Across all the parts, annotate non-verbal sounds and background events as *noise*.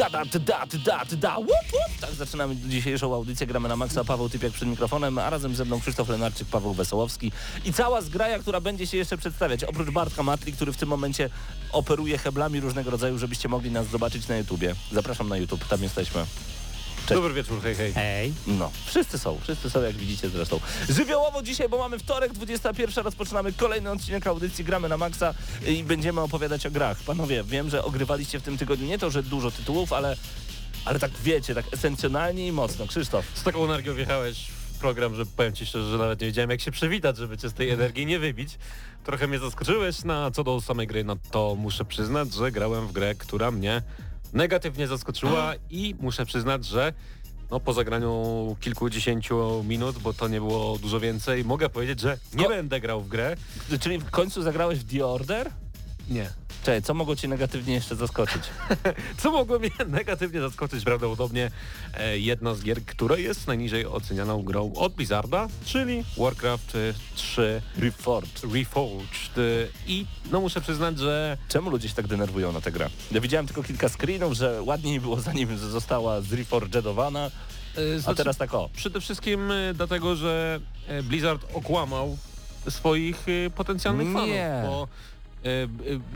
Da, da, da, da, da, łup, łup. Tak zaczynamy dzisiejszą audycję. Gramy na maksa. Paweł Typiak przed mikrofonem, a razem ze mną Krzysztof Lenarczyk, Paweł Wesołowski i cała zgraja, która będzie się jeszcze przedstawiać. Oprócz Bartka Matli, który w tym momencie operuje heblami różnego rodzaju, żebyście mogli nas zobaczyć na YouTubie. Zapraszam na YouTube, tam jesteśmy. Cześć. Dobry wieczór, hej, hej. Hej. No, wszyscy są, wszyscy są jak widzicie zresztą. Żywiołowo dzisiaj, bo mamy wtorek, 21, rozpoczynamy kolejny odcinek audycji Gramy na Maxa i będziemy opowiadać o grach. Panowie, wiem, że ogrywaliście w tym tygodniu nie to, że dużo tytułów, ale, ale tak wiecie, tak esencjonalnie i mocno. Krzysztof. Z taką energią wjechałeś w program, że powiem ci szczerze, że nawet nie wiedziałem jak się przywitać, żeby cię z tej energii nie wybić. Trochę mnie zaskoczyłeś, na no, co do samej gry, no to muszę przyznać, że grałem w grę, która mnie negatywnie zaskoczyła i muszę przyznać, że no, po zagraniu kilkudziesięciu minut, bo to nie było dużo więcej, mogę powiedzieć, że nie Ko będę grał w grę. Czyli w końcu zagrałeś w The Order? Nie. Cześć, co mogło Cię negatywnie jeszcze zaskoczyć? *laughs* co mogło mnie negatywnie zaskoczyć? Prawdopodobnie e, jedna z gier, która jest najniżej ocenianą grą od Blizzarda, czyli Warcraft 3 Reforged. Reforged. I no muszę przyznać, że... Czemu ludzie się tak denerwują na tę grę? Ja widziałem tylko kilka screenów, że ładniej było zanim została zreforgedowana, e, a teraz tak o. Przede wszystkim e, dlatego, że e, Blizzard okłamał swoich potencjalnych fanów, Nie. bo E, e,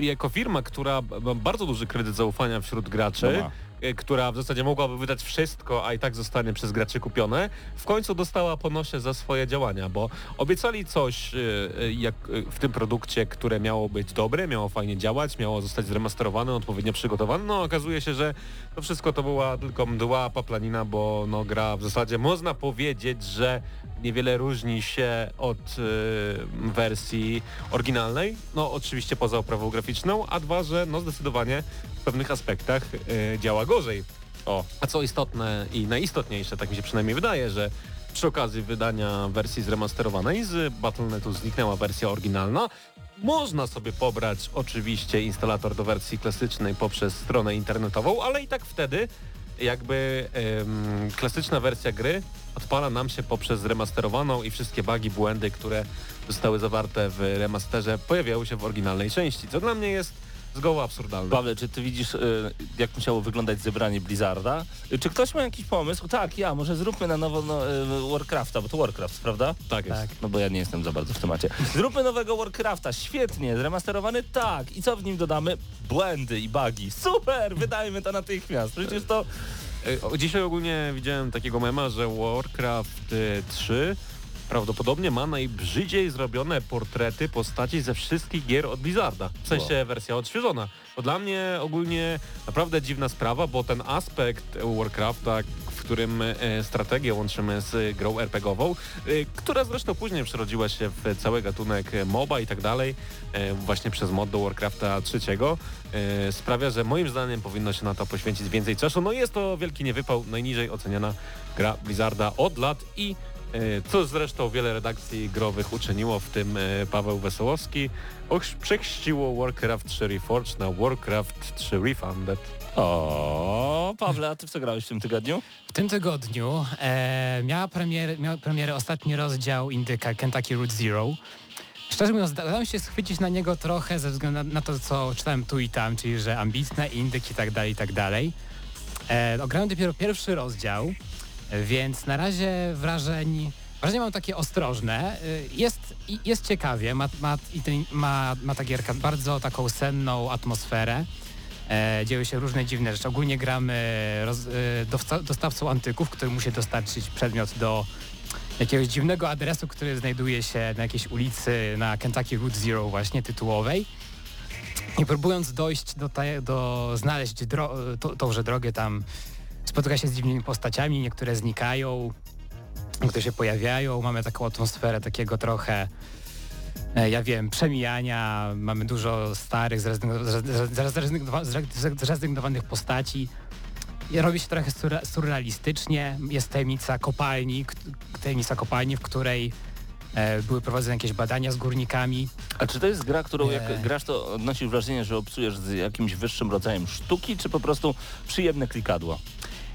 jako firma, która ma bardzo duży kredyt zaufania wśród graczy, no E, która w zasadzie mogłaby wydać wszystko, a i tak zostanie przez graczy kupione, w końcu dostała po nosie za swoje działania, bo obiecali coś e, e, jak w tym produkcie, które miało być dobre, miało fajnie działać, miało zostać zremasterowane, odpowiednio przygotowane. No okazuje się, że to wszystko to była tylko mdła paplanina, bo no gra w zasadzie można powiedzieć, że niewiele różni się od y, wersji oryginalnej, no oczywiście poza oprawą graficzną, a dwa, że no zdecydowanie pewnych aspektach y, działa gorzej. O, a co istotne i najistotniejsze, tak mi się przynajmniej wydaje, że przy okazji wydania wersji zremasterowanej z Battle.netu zniknęła wersja oryginalna. Można sobie pobrać oczywiście instalator do wersji klasycznej poprzez stronę internetową, ale i tak wtedy jakby ym, klasyczna wersja gry odpala nam się poprzez zremasterowaną i wszystkie bugi, błędy, które zostały zawarte w remasterze pojawiały się w oryginalnej części, co dla mnie jest zgoła absurdalne. Paweł, czy ty widzisz, y, jak musiało wyglądać zebranie Blizzarda? Y, czy ktoś ma jakiś pomysł? Tak, ja, może zróbmy na nowo no, y, Warcrafta, bo to Warcraft, prawda? Tak jest. Tak. No bo ja nie jestem za bardzo w temacie. Zróbmy nowego Warcrafta, świetnie, zremasterowany, tak. I co w nim dodamy? Błędy i bugi. Super, wydajmy to natychmiast. Przecież to... Dzisiaj ogólnie widziałem takiego mema, że Warcraft 3 prawdopodobnie ma najbrzydziej zrobione portrety postaci ze wszystkich gier od Blizzarda. W sensie wow. wersja odświeżona. Bo dla mnie ogólnie naprawdę dziwna sprawa, bo ten aspekt Warcrafta, w którym e, strategię łączymy z grą RPGową, e, która zresztą później przerodziła się w cały gatunek MOBA i tak dalej, e, właśnie przez mod do Warcrafta trzeciego, sprawia, że moim zdaniem powinno się na to poświęcić więcej czasu. No jest to wielki niewypał, najniżej oceniana gra Blizzarda od lat i co zresztą wiele redakcji growych uczyniło, w tym e, Paweł Wesołowski, przechściło Warcraft 3 Reforged na Warcraft 3 Refunded. O, Pawle, a ty w co grałeś w tym tygodniu? W tym tygodniu e, miała, premier, miał premierę ostatni rozdział indyka Kentucky Route Zero. Szczerze mówiąc, dałem się schwycić na niego trochę ze względu na, na, to, co czytałem tu i tam, czyli że ambitne indyk i tak dalej, i tak dalej. E, ograłem dopiero pierwszy rozdział. Więc na razie wrażeń, wrażenie mam takie ostrożne. Y, jest, jest ciekawie, ma, ma, ma, ma ta gierka bardzo taką senną atmosferę. E, dzieją się różne dziwne rzeczy. Ogólnie gramy roz, e, dostawcą antyków, który musi dostarczyć przedmiot do jakiegoś dziwnego adresu, który znajduje się na jakiejś ulicy na Kentucky Route Zero właśnie tytułowej. I próbując dojść do, te, do znaleźć dro, to, tąże drogę tam, spotyka się z dziwnymi postaciami, niektóre znikają, niektóre się pojawiają, mamy taką atmosferę takiego trochę, e, ja wiem, przemijania, mamy dużo starych, zrezygnowa- zre- zrezygnowa- zre- zrezygnowanych postaci. Robi się trochę surre- surrealistycznie, jest tajemnica kopalni, tajemnica kopalni, w której e, były prowadzone jakieś badania z górnikami. A czy to jest gra, którą jak grasz, to odnosisz wrażenie, że obcujesz z jakimś wyższym rodzajem sztuki, czy po prostu przyjemne klikadło?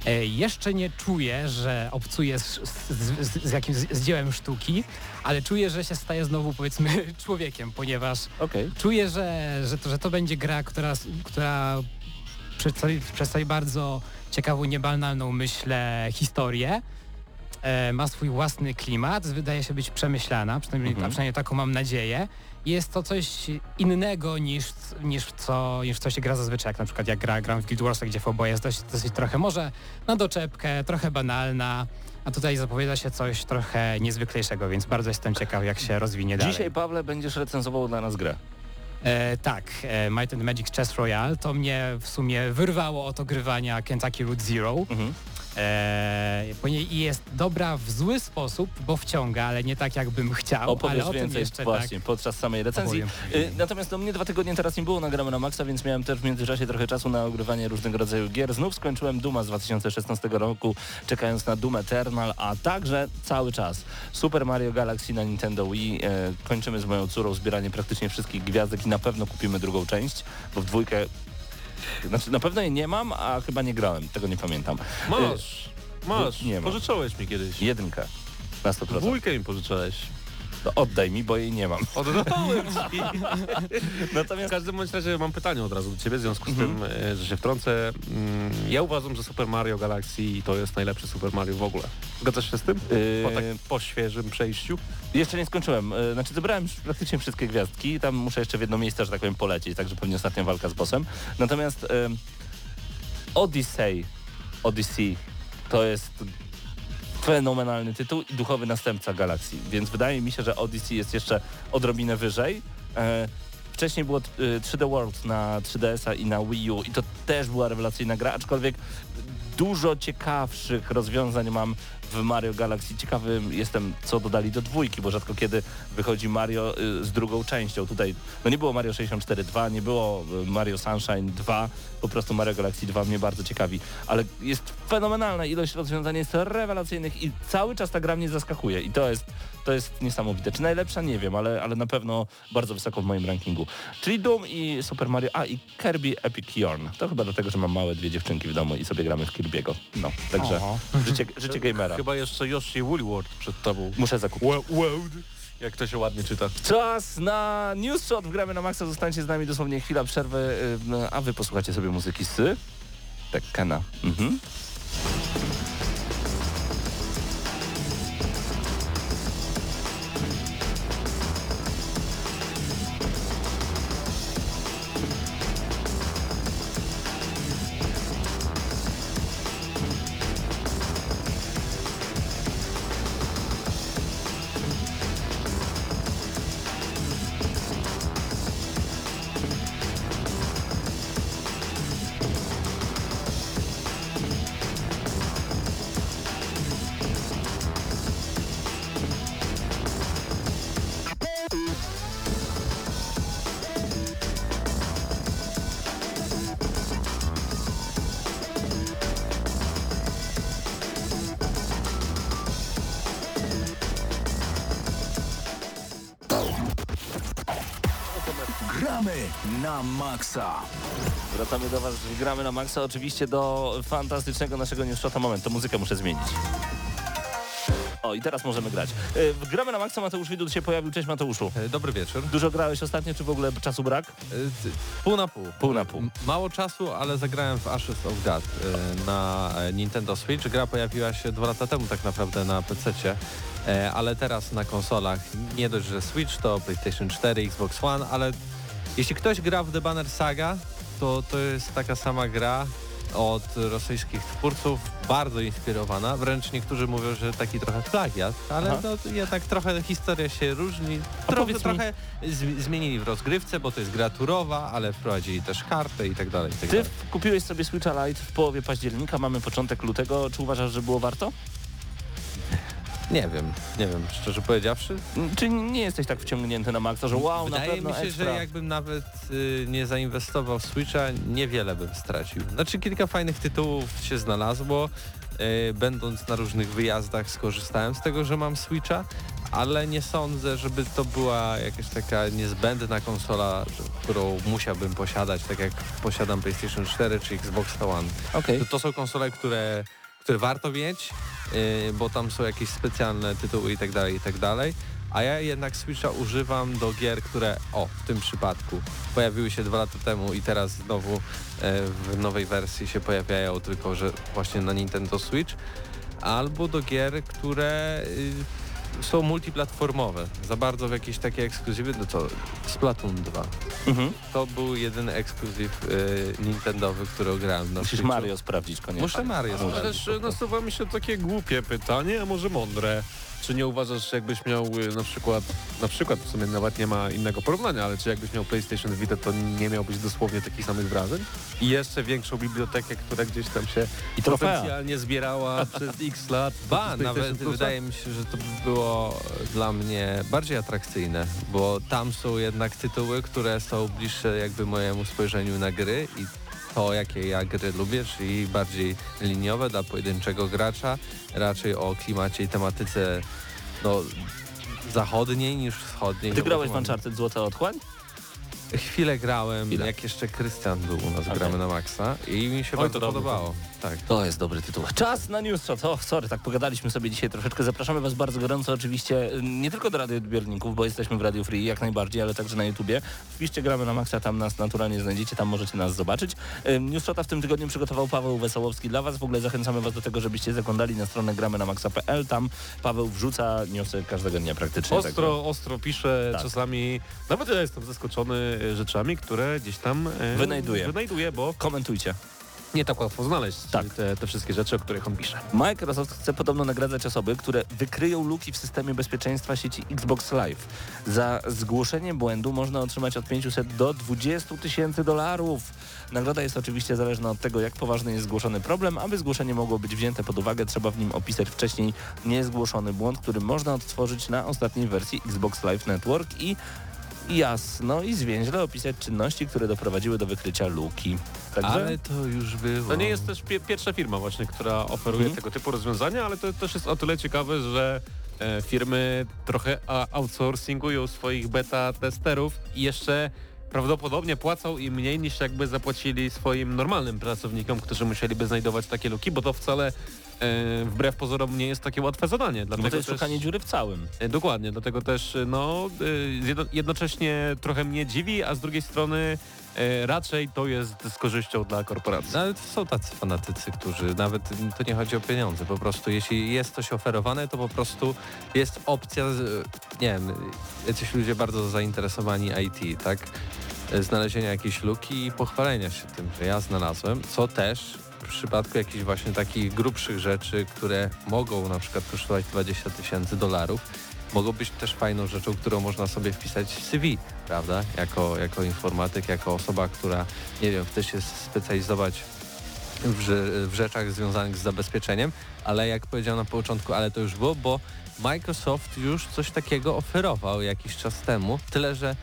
E, jeszcze nie czuję, że obcuję z, z, z, jakimś z, dziełem sztuki, ale czuję, że się staję znowu powiedzmy *laughs* człowiekiem, ponieważ Okej. czuję, że, że, to, że to będzie gra, która, która przedstawi, przedstawi bardzo ciekawą, niebanalną, myślę, historię. E, ma swój własny klimat, wydaje się być przemyślana, przynajmniej, Mhm. a przynajmniej taką mam nadzieję. Jest to coś innego niż, niż, co, niż co się gra zazwyczaj, jak na przykład jak gra, gram w Guild Warsach, gdzie FOBO jest dość, dosyć trochę może na doczepkę, trochę banalna, a tutaj zapowiada się coś trochę niezwyklejszego, więc bardzo jestem ciekaw, jak się rozwinie dalej. Dzisiaj, Pawle, będziesz recenzował dla nas grę. E, tak, e, Might and Magic Chess Royale to mnie w sumie wyrwało od ogrywania Kentucky Route Zero. Mhm. E, ponieważ jest dobra w zły sposób, bo wciąga, ale nie tak jakbym chciał. ale Opowiesz o tym więcej właśnie tak. podczas samej recenzji. opowiem. Y, Natomiast do mnie dwa tygodnie teraz nie było nagramy na maksa, więc miałem też w międzyczasie trochę czasu na ogrywanie różnego rodzaju gier. Znów skończyłem Duma z 2016 roku, czekając na Doom Eternal, a także cały czas Super Mario Galaxy na Nintendo Wii. E, kończymy z moją córą zbieranie praktycznie wszystkich gwiazdek i na pewno kupimy drugą część, bo w dwójkę... Znaczy na pewno jej nie mam, a chyba nie grałem, tego nie pamiętam. Masz, masz, nie ma. pożyczyłeś mi kiedyś. Jedynkę. Na 100%. Dwójkę mi pożyczyłeś. To oddaj mi, bo jej nie mam. Oddałem ci. *laughs* W Natomiast każdym bądź razie mam pytanie od razu do ciebie, w związku z Mhm. tym, e, że się wtrącę. Mm, Ja uważam, że Super Mario Galaxy to jest najlepszy Super Mario w ogóle. Zgadzasz się z tym? Po, tak, po świeżym przejściu? Jeszcze nie skończyłem. E, Znaczy zebrałem już praktycznie wszystkie gwiazdki. Tam muszę jeszcze w jedno miejsce, że tak powiem, polecieć, także pewnie ostatnia walka z bossem. Natomiast e, Odyssey, Odyssey to jest fenomenalny tytuł i duchowy następca Galaxii, więc wydaje mi się, że Odyssey jest jeszcze odrobinę wyżej. E, Wcześniej było e, 3D World na 3DS-a i na Wii U i to też była rewelacyjna gra, aczkolwiek dużo ciekawszych rozwiązań mam w Mario Galaxy. Ciekawym jestem, co dodali do dwójki, bo rzadko kiedy wychodzi Mario y, z drugą częścią. Tutaj no nie było Mario 64 2, nie było y, Mario Sunshine 2, po prostu Mario Galaxy 2 mnie bardzo ciekawi. Ale jest fenomenalna ilość rozwiązań, jest rewelacyjnych i cały czas ta gra mnie zaskakuje i to jest, to jest niesamowite. Czy najlepsza? Nie wiem, ale, ale na pewno bardzo wysoko w moim rankingu. Czyli Doom i Super Mario, a i Kirby Epic Yarn. To chyba dlatego, że mam małe dwie dziewczynki w domu i sobie gramy w Kirby'ego. No, także życie, życie gamera. Chyba jeszcze Yoshi Woolworth przed tobą. Muszę zakupić. World. Jak to się ładnie czyta. Czas na News Shot w Gramy na Maxa. Zostańcie z nami dosłownie chwila przerwy, y, no, a wy posłuchacie sobie muzyki z Tekkena. Mhm. Gramy na maksa. Wracamy do Was Gramy na Maxa. Oczywiście do fantastycznego naszego News Shota. Moment, to muzykę muszę zmienić. O, i teraz możemy grać. W Gramy na Maxa Mateusz Widut się pojawił. Cześć Mateuszu. E, Dobry wieczór. Dużo grałeś ostatnio, czy w ogóle czasu brak? E, Pół na pół. Pół na pół. M- Mało czasu, ale zagrałem w Ashes of God e, na e, Nintendo Switch. Gra pojawiła się dwa lata temu tak naprawdę na PC-cie, e, ale teraz na konsolach. Nie dość, że Switch to PlayStation 4, Xbox One, ale jeśli ktoś gra w The Banner Saga, to to jest taka sama gra od rosyjskich twórców, bardzo inspirowana. Wręcz niektórzy mówią, że taki trochę plagiat, ale Aha. no, jednak trochę historia się różni. Trochę, mi- trochę z, zmienili w rozgrywce, bo to jest gra turowa, ale wprowadzili też kartę i tak dalej. I tak Ty dalej. kupiłeś sobie Switcha Lite w połowie października, mamy początek lutego. Czy uważasz, że było warto? Nie wiem, nie wiem, szczerze powiedziawszy. Czy nie jesteś tak wciągnięty na maksa, że wow, na Wydaje pewno mi się, ekstra. że jakbym nawet y, nie zainwestował w Switcha, niewiele bym stracił. Znaczy kilka fajnych tytułów się znalazło. Y, będąc na różnych wyjazdach skorzystałem z tego, że mam Switcha, ale nie sądzę, żeby to była jakaś taka niezbędna konsola, którą musiałbym posiadać, tak jak posiadam PlayStation 4 czy Xbox One. Okej. To, to są konsole, które, które warto mieć, yy, bo tam są jakieś specjalne tytuły i tak dalej, i tak dalej. A ja jednak Switcha używam do gier, które, o, w tym przypadku, pojawiły się dwa lata temu i teraz znowu e, w nowej wersji się pojawiają, tylko że właśnie na Nintendo Switch, albo do gier, które y, są multiplatformowe. Za bardzo w jakieś takie ekskluzywy, no co, Splatoon 2. Mhm. To był jedyny ekskluzyw y, Nintendowy, który grałem na Musisz Switchu. Mario sprawdzić koniecznie. Muszę Mario Ale sprawdzić też nasuwa mi się takie głupie pytanie, a może mądre. Czy nie uważasz, że jakbyś miał y, na przykład, na przykład w sumie nawet nie ma innego porównania, ale czy jakbyś miał PlayStation Vita, to nie miałbyś dosłownie takich samych wrażeń? I jeszcze większą bibliotekę, która gdzieś tam się I trofea. potencjalnie zbierała *laughs* przez x lat. Ba, nawet Plusa? wydaje mi się, że to by było dla mnie bardziej atrakcyjne, bo tam są jednak tytuły, które są bliższe jakby mojemu spojrzeniu na gry i to, jakie ja gry lubię, czyli bardziej liniowe dla pojedynczego gracza, raczej o klimacie i tematyce no, zachodniej niż wschodniej. Ty no grałeś w Uncharted Złota Otchłań? Chwilę grałem, Ile? jak jeszcze Krystian był u nas, Okej. gramy na maksa i mi się Oj, bardzo podobało. Tak. To jest dobry tytuł. Czas na news shot. O, sorry, tak pogadaliśmy sobie dzisiaj troszeczkę. Zapraszamy Was bardzo gorąco oczywiście y, nie tylko do radioodbiorników, bo jesteśmy w Radio Free jak najbardziej, ale także na YouTubie. Wpiszcie gramy na maksa, tam nas naturalnie znajdziecie, tam możecie nas zobaczyć. Y, News shota w tym tygodniu przygotował Paweł Wesołowski dla Was. W ogóle zachęcamy Was do tego, żebyście zaglądali na stronę gramy na maxa.pl. Tam Paweł wrzuca newsy każdego dnia praktycznie. Ostro, ostro pisze, Tak. czasami nawet ja jestem zaskoczony rzeczami, które gdzieś tam e, Wynajduje. wynajduje, bo Komentujcie. Nie tak łatwo znaleźć Tak. te, te wszystkie rzeczy, o których on pisze. Microsoft chce podobno nagradzać osoby, które wykryją luki w systemie bezpieczeństwa sieci Xbox Live. Za zgłoszenie błędu można otrzymać od 500 do 20 tysięcy dolarów. Nagroda jest oczywiście zależna od tego, jak poważny jest zgłoszony problem. Aby zgłoszenie mogło być wzięte pod uwagę, trzeba w nim opisać wcześniej niezgłoszony błąd, który można odtworzyć na ostatniej wersji Xbox Live Network i jasno i zwięźle opisać czynności, które doprowadziły do wykrycia luki. Także Ale to już było. To nie jest też pie pierwsza firma właśnie, która oferuje Mhm. tego typu rozwiązania, ale to też jest o tyle ciekawe, że e, firmy trochę outsourcingują swoich beta testerów i jeszcze prawdopodobnie płacą im mniej niż jakby zapłacili swoim normalnym pracownikom, którzy musieliby znajdować takie luki, bo to wcale wbrew pozorom nie jest takie łatwe zadanie. Dlatego to jest też, szukanie dziury w całym. E, Dokładnie, dlatego też e, no, e, jedno- jednocześnie trochę mnie dziwi, a z drugiej strony e, raczej to jest z korzyścią dla korporacji. No, ale to są tacy fanatycy, którzy nawet to nie chodzi o pieniądze. Po prostu jeśli jest coś oferowane, to po prostu jest opcja, nie wiem, jacyś ludzie bardzo zainteresowani IT, tak? Znalezienia jakiejś luki i pochwalenia się tym, że ja znalazłem, co też w przypadku jakichś właśnie takich grubszych rzeczy, które mogą na przykład kosztować 20 tysięcy dolarów, mogą być też fajną rzeczą, którą można sobie wpisać w CV, prawda? Jako, jako informatyk, jako osoba, która, nie wiem, chce się specjalizować w, rze- w rzeczach związanych z zabezpieczeniem, ale jak powiedziałem na początku, ale to już było, bo Microsoft już coś takiego oferował jakiś czas temu, tyle że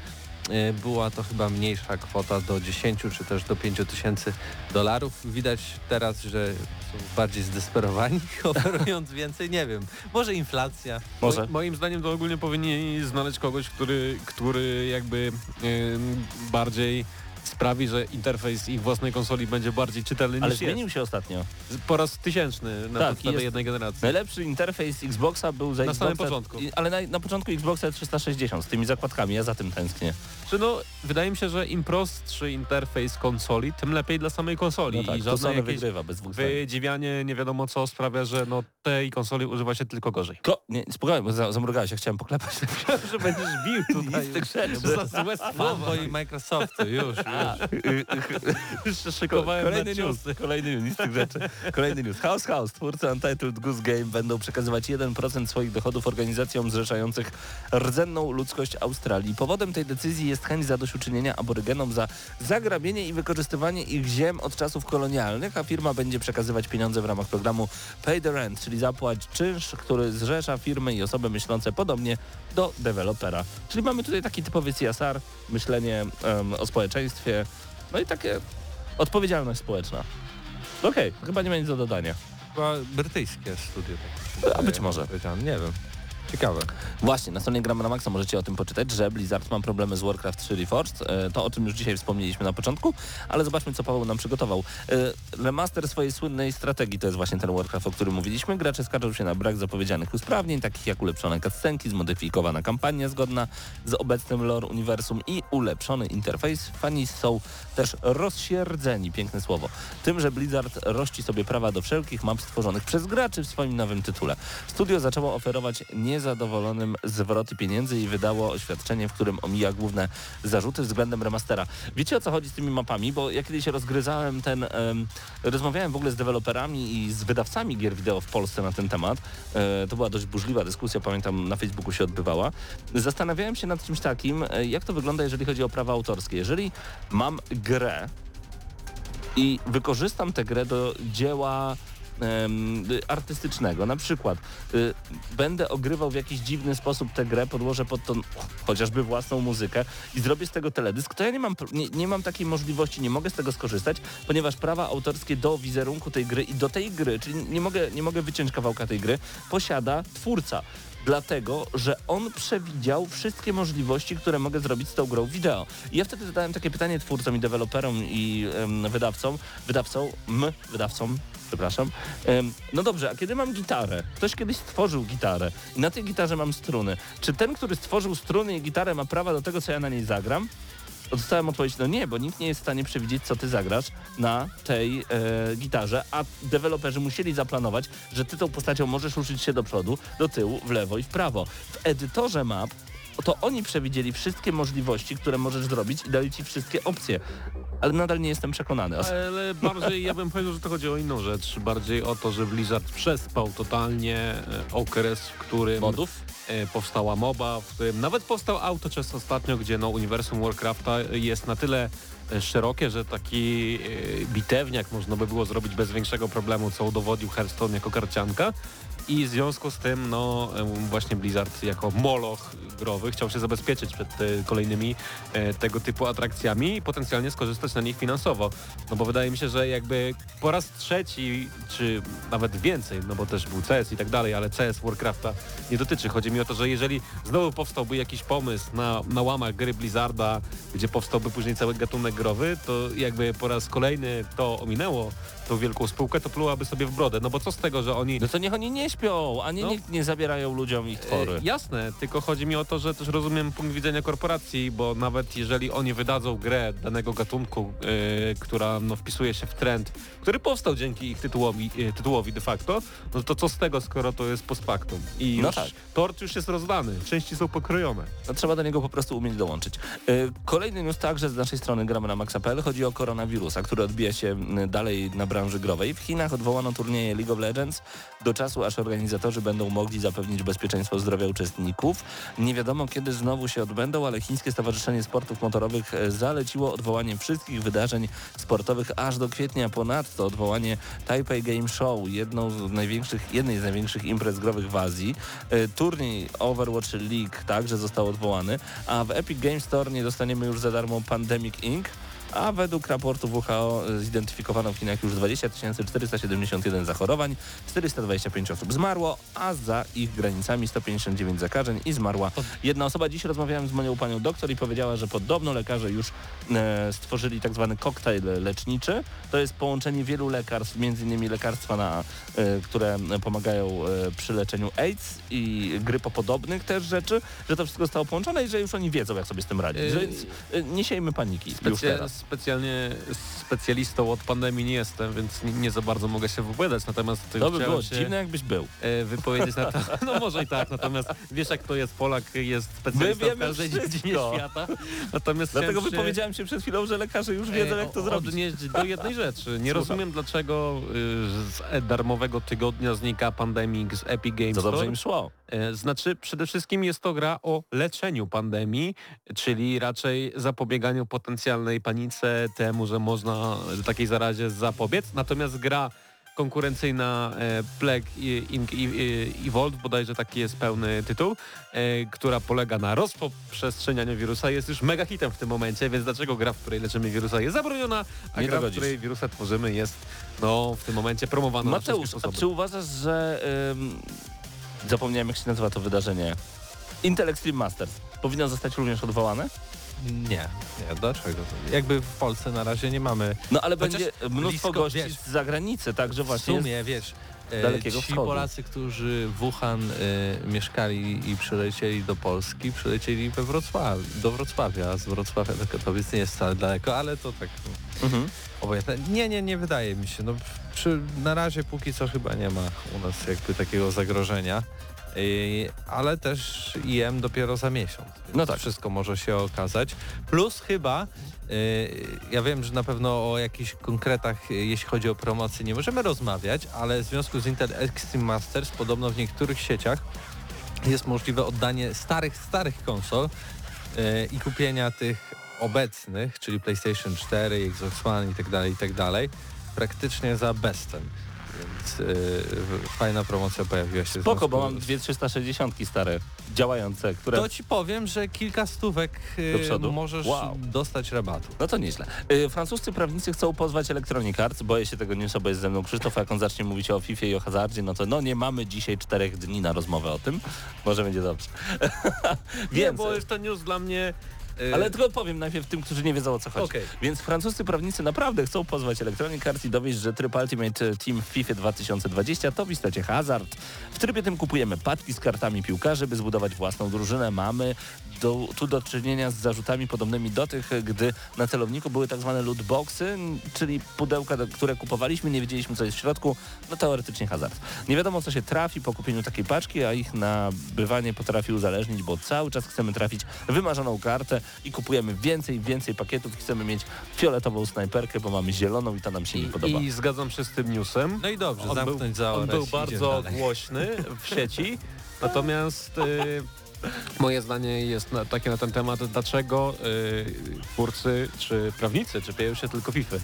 była to chyba mniejsza kwota do 10 czy też do 5 tysięcy dolarów. Widać teraz, że są bardziej zdesperowani, *laughs* oferując więcej, nie wiem, może inflacja. Może. Mo- Moim zdaniem to ogólnie powinni znaleźć kogoś, który, który jakby ym, bardziej sprawi, że interfejs ich własnej konsoli będzie bardziej czytelny Ale niż zmienił jest. się ostatnio. Po raz tysięczny na Tak, podstawie jednej generacji. Najlepszy interfejs Xboxa był za Na Xboxa, samym początku. i- Ale na, na początku Xboxa 360 z tymi zakładkami, ja za tym tęsknię. Czy no, wydaje mi się, że im prostszy interfejs konsoli, tym lepiej dla samej konsoli. No tak, I to żadne jakieś wygrywa bez dwóch wydziwianie nie wiadomo co sprawia, że no tej konsoli używa się tylko gorzej. Ko nie, spokojnie, bo za, zamrugałeś, ja chciałem poklepać. *laughs* że będziesz bił *laughs* tutaj. Nic z tych rzeczy. Za złe Fan słowa. boi Microsoftu, już, już. *laughs* Jeszcze szykowałem Kolejny news, kolejny news tych rzeczy. Kolejny news. House House, twórcy Untitled Goose Game będą przekazywać 1% swoich dochodów organizacjom zrzeszających rdzenną ludzkość Australii. Powodem tej decyzji jest chęć zadośćuczynienia aborygenom za zagrabienie i wykorzystywanie ich ziem od czasów kolonialnych, a firma będzie przekazywać pieniądze w ramach programu Pay the Rent, czyli zapłać czynsz, który zrzesza firmy i osoby myślące podobnie do dewelopera. Czyli mamy tutaj taki typowy CSR, myślenie em, o społeczeństwie, no i takie odpowiedzialność społeczna. Okej, chyba nie ma nic do dodania. Chyba brytyjskie studio. tak A być może. Nie wiem. Ciekawe. Właśnie, na stronie Gramy na Maxa możecie o tym poczytać, że Blizzard ma problemy z Warcraft 3 Reforged. E, To o czym już dzisiaj wspomnieliśmy na początku, ale zobaczmy co Paweł nam przygotował. E, Remaster swojej słynnej strategii to jest właśnie ten Warcraft, o którym mówiliśmy. Gracze skarżą się na brak zapowiedzianych usprawnień, takich jak ulepszone cutscenki, zmodyfikowana kampania zgodna z obecnym lore uniwersum i ulepszony interfejs. Fani są też rozsierdzeni, piękne słowo, tym, że Blizzard rości sobie prawa do wszelkich map stworzonych przez graczy w swoim nowym tytule. Studio zaczęło oferować niezadowolonym zwroty pieniędzy i wydało oświadczenie, w którym omija główne zarzuty względem remastera. Wiecie o co chodzi z tymi mapami? Bo ja kiedyś rozgryzałem ten, em, rozmawiałem w ogóle z deweloperami i z wydawcami gier wideo w Polsce na ten temat. E, to była dość burzliwa dyskusja, pamiętam na Facebooku się odbywała. Zastanawiałem się nad czymś takim, e, jak to wygląda, jeżeli chodzi o prawa autorskie. Jeżeli mam grę i wykorzystam tę grę do dzieła artystycznego. Na przykład y, będę ogrywał w jakiś dziwny sposób tę grę, podłożę pod to chociażby własną muzykę i zrobię z tego teledysk, to ja nie mam, nie, nie mam takiej możliwości, nie mogę z tego skorzystać, ponieważ prawa autorskie do wizerunku tej gry i do tej gry, czyli nie mogę, nie mogę wyciąć kawałka tej gry, posiada twórca. Dlatego, że on przewidział wszystkie możliwości, które mogę zrobić z tą grą wideo. I ja wtedy zadałem takie pytanie twórcom i deweloperom i em, wydawcom, wydawcom, m, wydawcom, przepraszam. No dobrze, a kiedy mam gitarę? Ktoś kiedyś stworzył gitarę i na tej gitarze mam struny. Czy ten, który stworzył struny i gitarę ma prawa do tego, co ja na niej zagram? Dostałem odpowiedź, no nie, bo nikt nie jest w stanie przewidzieć, co ty zagrasz na tej e, gitarze, a deweloperzy musieli zaplanować, że ty tą postacią możesz ruszyć się do przodu, do tyłu, w lewo i w prawo. W edytorze map to oni przewidzieli wszystkie możliwości, które możesz zrobić i dali ci wszystkie opcje. Ale nadal nie jestem przekonany. Ale bardziej ja bym powiedział, że to chodzi o inną rzecz. Bardziej o to, że Blizzard przespał totalnie e, okres, w którym Modów? e, powstała MOBA, w którym nawet powstał Autochess ostatnio, gdzie no, uniwersum Warcrafta jest na tyle e, szerokie, że taki bitewniak można by było zrobić bez większego problemu, co udowodnił Hearthstone jako karcianka. I w związku z tym, no właśnie Blizzard jako moloch growy chciał się zabezpieczyć przed e, kolejnymi e, tego typu atrakcjami i potencjalnie skorzystać na nich finansowo. No bo wydaje mi się, że jakby po raz trzeci, czy nawet więcej, no bo też był CS i tak dalej, ale CS Warcrafta nie dotyczy. Chodzi mi o to, że jeżeli znowu powstałby jakiś pomysł na, na łamach gry Blizzarda, gdzie powstałby później cały gatunek growy, to jakby po raz kolejny to ominęło tą wielką spółkę, to plułaby sobie w brodę. No bo co z tego, że oni No to niech oni nie śpią, a nie, No. nie, nie zabierają ludziom ich twory. E, jasne, tylko chodzi mi o to, że też rozumiem punkt widzenia korporacji, bo nawet jeżeli oni wydadzą grę danego gatunku, e, która no, wpisuje się w trend, który powstał dzięki ich tytułowi, e, tytułowi de facto, no to co z tego, skoro to jest post factum? I No już tak. tort już jest rozdany, części są pokrojone. No, trzeba do niego po prostu umieć dołączyć. Yy, Kolejny news także z naszej strony gramy na maxa.pl. Chodzi o koronawirusa, który odbija się dalej na branży growej. W Chinach odwołano turnieje League of Legends do czasu, aż organizatorzy będą mogli zapewnić bezpieczeństwo zdrowia uczestników. Nie wiadomo kiedy znowu się odbędą, ale Chińskie Stowarzyszenie Sportów Motorowych e, zaleciło odwołanie wszystkich wydarzeń sportowych aż do kwietnia. Ponadto odwołanie Taipei Game Show, jedną z największych, jednej z największych imprez growych w Azji. E, Turniej Overwatch League także został odwołany, a w Epic Games Store nie dostaniemy już za darmo Pandemic Inc., a według raportu WHO zidentyfikowano w Chinach już 20 471 zachorowań, 425 osób zmarło, a za ich granicami 159 zakażeń i zmarła jedna osoba. Dziś rozmawiałem z moją panią doktor i powiedziała, że podobno lekarze już e, stworzyli tak zwany koktajl leczniczy. To jest połączenie wielu lekarstw, innymi lekarstwa, na, e, które pomagają e, przy leczeniu AIDS i grypopodobnych też rzeczy, że to wszystko zostało połączone i że już oni wiedzą, jak sobie z tym radzić. Więc nie siejmy paniki już Specja teraz. Specjalnie specjalistą od pandemii nie jestem, więc nie, za bardzo mogę się wypowiadać, natomiast To by było dziwne, jakbyś był. e, wypowiedzieć na to. *laughs* No może i tak, natomiast wiesz jak to jest, Polak jest specjalistą w każdej wszystko. dziedzinie świata. Natomiast Dlatego się, wypowiedziałem się przed chwilą, że lekarze już wiedzą, e, jak to zrobić. Odnieść do jednej rzeczy. Nie Słucham. rozumiem dlaczego y, z darmowego tygodnia znika Pandemic z Epic Games Co dobrze im szło. E, Znaczy, przede wszystkim jest to gra o leczeniu pandemii, czyli raczej zapobieganiu potencjalnej panice, temu, że można takiej zarazie zapobiec. Natomiast gra konkurencyjna e, Plague Evolved, bodajże taki jest pełny tytuł, e, która polega na rozprzestrzenianiu wirusa, jest już mega hitem w tym momencie, więc dlaczego gra, w której leczymy wirusa jest zabroniona, a Nie gra, w dogodzisz. której wirusa tworzymy jest no, w tym momencie promowana na Mateusz, wszystkie a sposoby. czy uważasz, że... Ym, zapomniałem, jak się nazywa to wydarzenie. Intel Extreme Masters powinno zostać również odwołane? Nie, nie, dlaczego? Jakby w Polsce na razie nie mamy No ale Chociaż będzie mnóstwo blisko, gości wiesz, z zagranicy, także w właśnie... sumie, wiesz, e, Dalekiego ci Wschodu. Polacy, którzy w Wuhan e, mieszkali i przylecieli do Polski, przylecieli we Wrocław, do Wrocławia, z Wrocławia do Katowic nie jest wcale daleko, ale to tak Mhm. obojętne. Nie, nie, nie wydaje mi się. No, przy, na razie póki co chyba nie ma u nas jakby takiego zagrożenia. Yy, ale też IM dopiero za miesiąc. No tak. Wszystko może się okazać. Plus chyba, yy, ja wiem, że na pewno o jakichś konkretach, yy, jeśli chodzi o promocję, nie możemy rozmawiać, ale w związku z Intel Extreme Masters podobno w niektórych sieciach jest możliwe oddanie starych, starych konsol yy, i kupienia tych obecnych, czyli PlayStation 4, Xbox One i tak dalej, i tak dalej, praktycznie za bezcen. Więc yy, fajna promocja pojawiła się. w Spoko, bo mam dwie 360 stare, działające, które... To ci powiem, że kilka stówek yy, możesz Wow. dostać rabatu. No to nieźle. Y, francuscy prawnicy chcą pozwać Electronic Arts. Boję się tego newsa, bo jest ze mną Krzysztof. a Jak on zacznie mówić o FIFA i o hazardzie, no to no nie mamy dzisiaj czterech dni na rozmowę o tym. Może będzie dobrze. *laughs* Nie, Więc, bo jest to news dla mnie... e, ale tylko powiem najpierw tym, którzy nie wiedzą o co chodzi. Okej. Więc francuscy prawnicy naprawdę chcą pozwać Electronic Arts i dowieść, że tryb Ultimate Team w FIFA 2020 to w istocie hazard. W trybie tym kupujemy paczki z kartami piłkarzy, by zbudować własną drużynę. Mamy do, tu do czynienia z zarzutami podobnymi do tych, gdy na celowniku były tak zwane lootboxy, czyli pudełka, które kupowaliśmy, nie wiedzieliśmy co jest w środku, no teoretycznie hazard. Nie wiadomo co się trafi po kupieniu takiej paczki, a ich nabywanie potrafi uzależnić, bo cały czas chcemy trafić wymarzoną kartę i kupujemy więcej, więcej pakietów. Chcemy mieć fioletową snajperkę, bo mamy zieloną i ta nam się nie podoba. I, I zgadzam się z tym newsem. No i dobrze, on był, zamknąć za on był i bardzo głośny w *laughs* sieci, natomiast y, moje zdanie jest na, takie na ten temat, dlaczego y, twórcy czy prawnicy czepiają się tylko FIFA,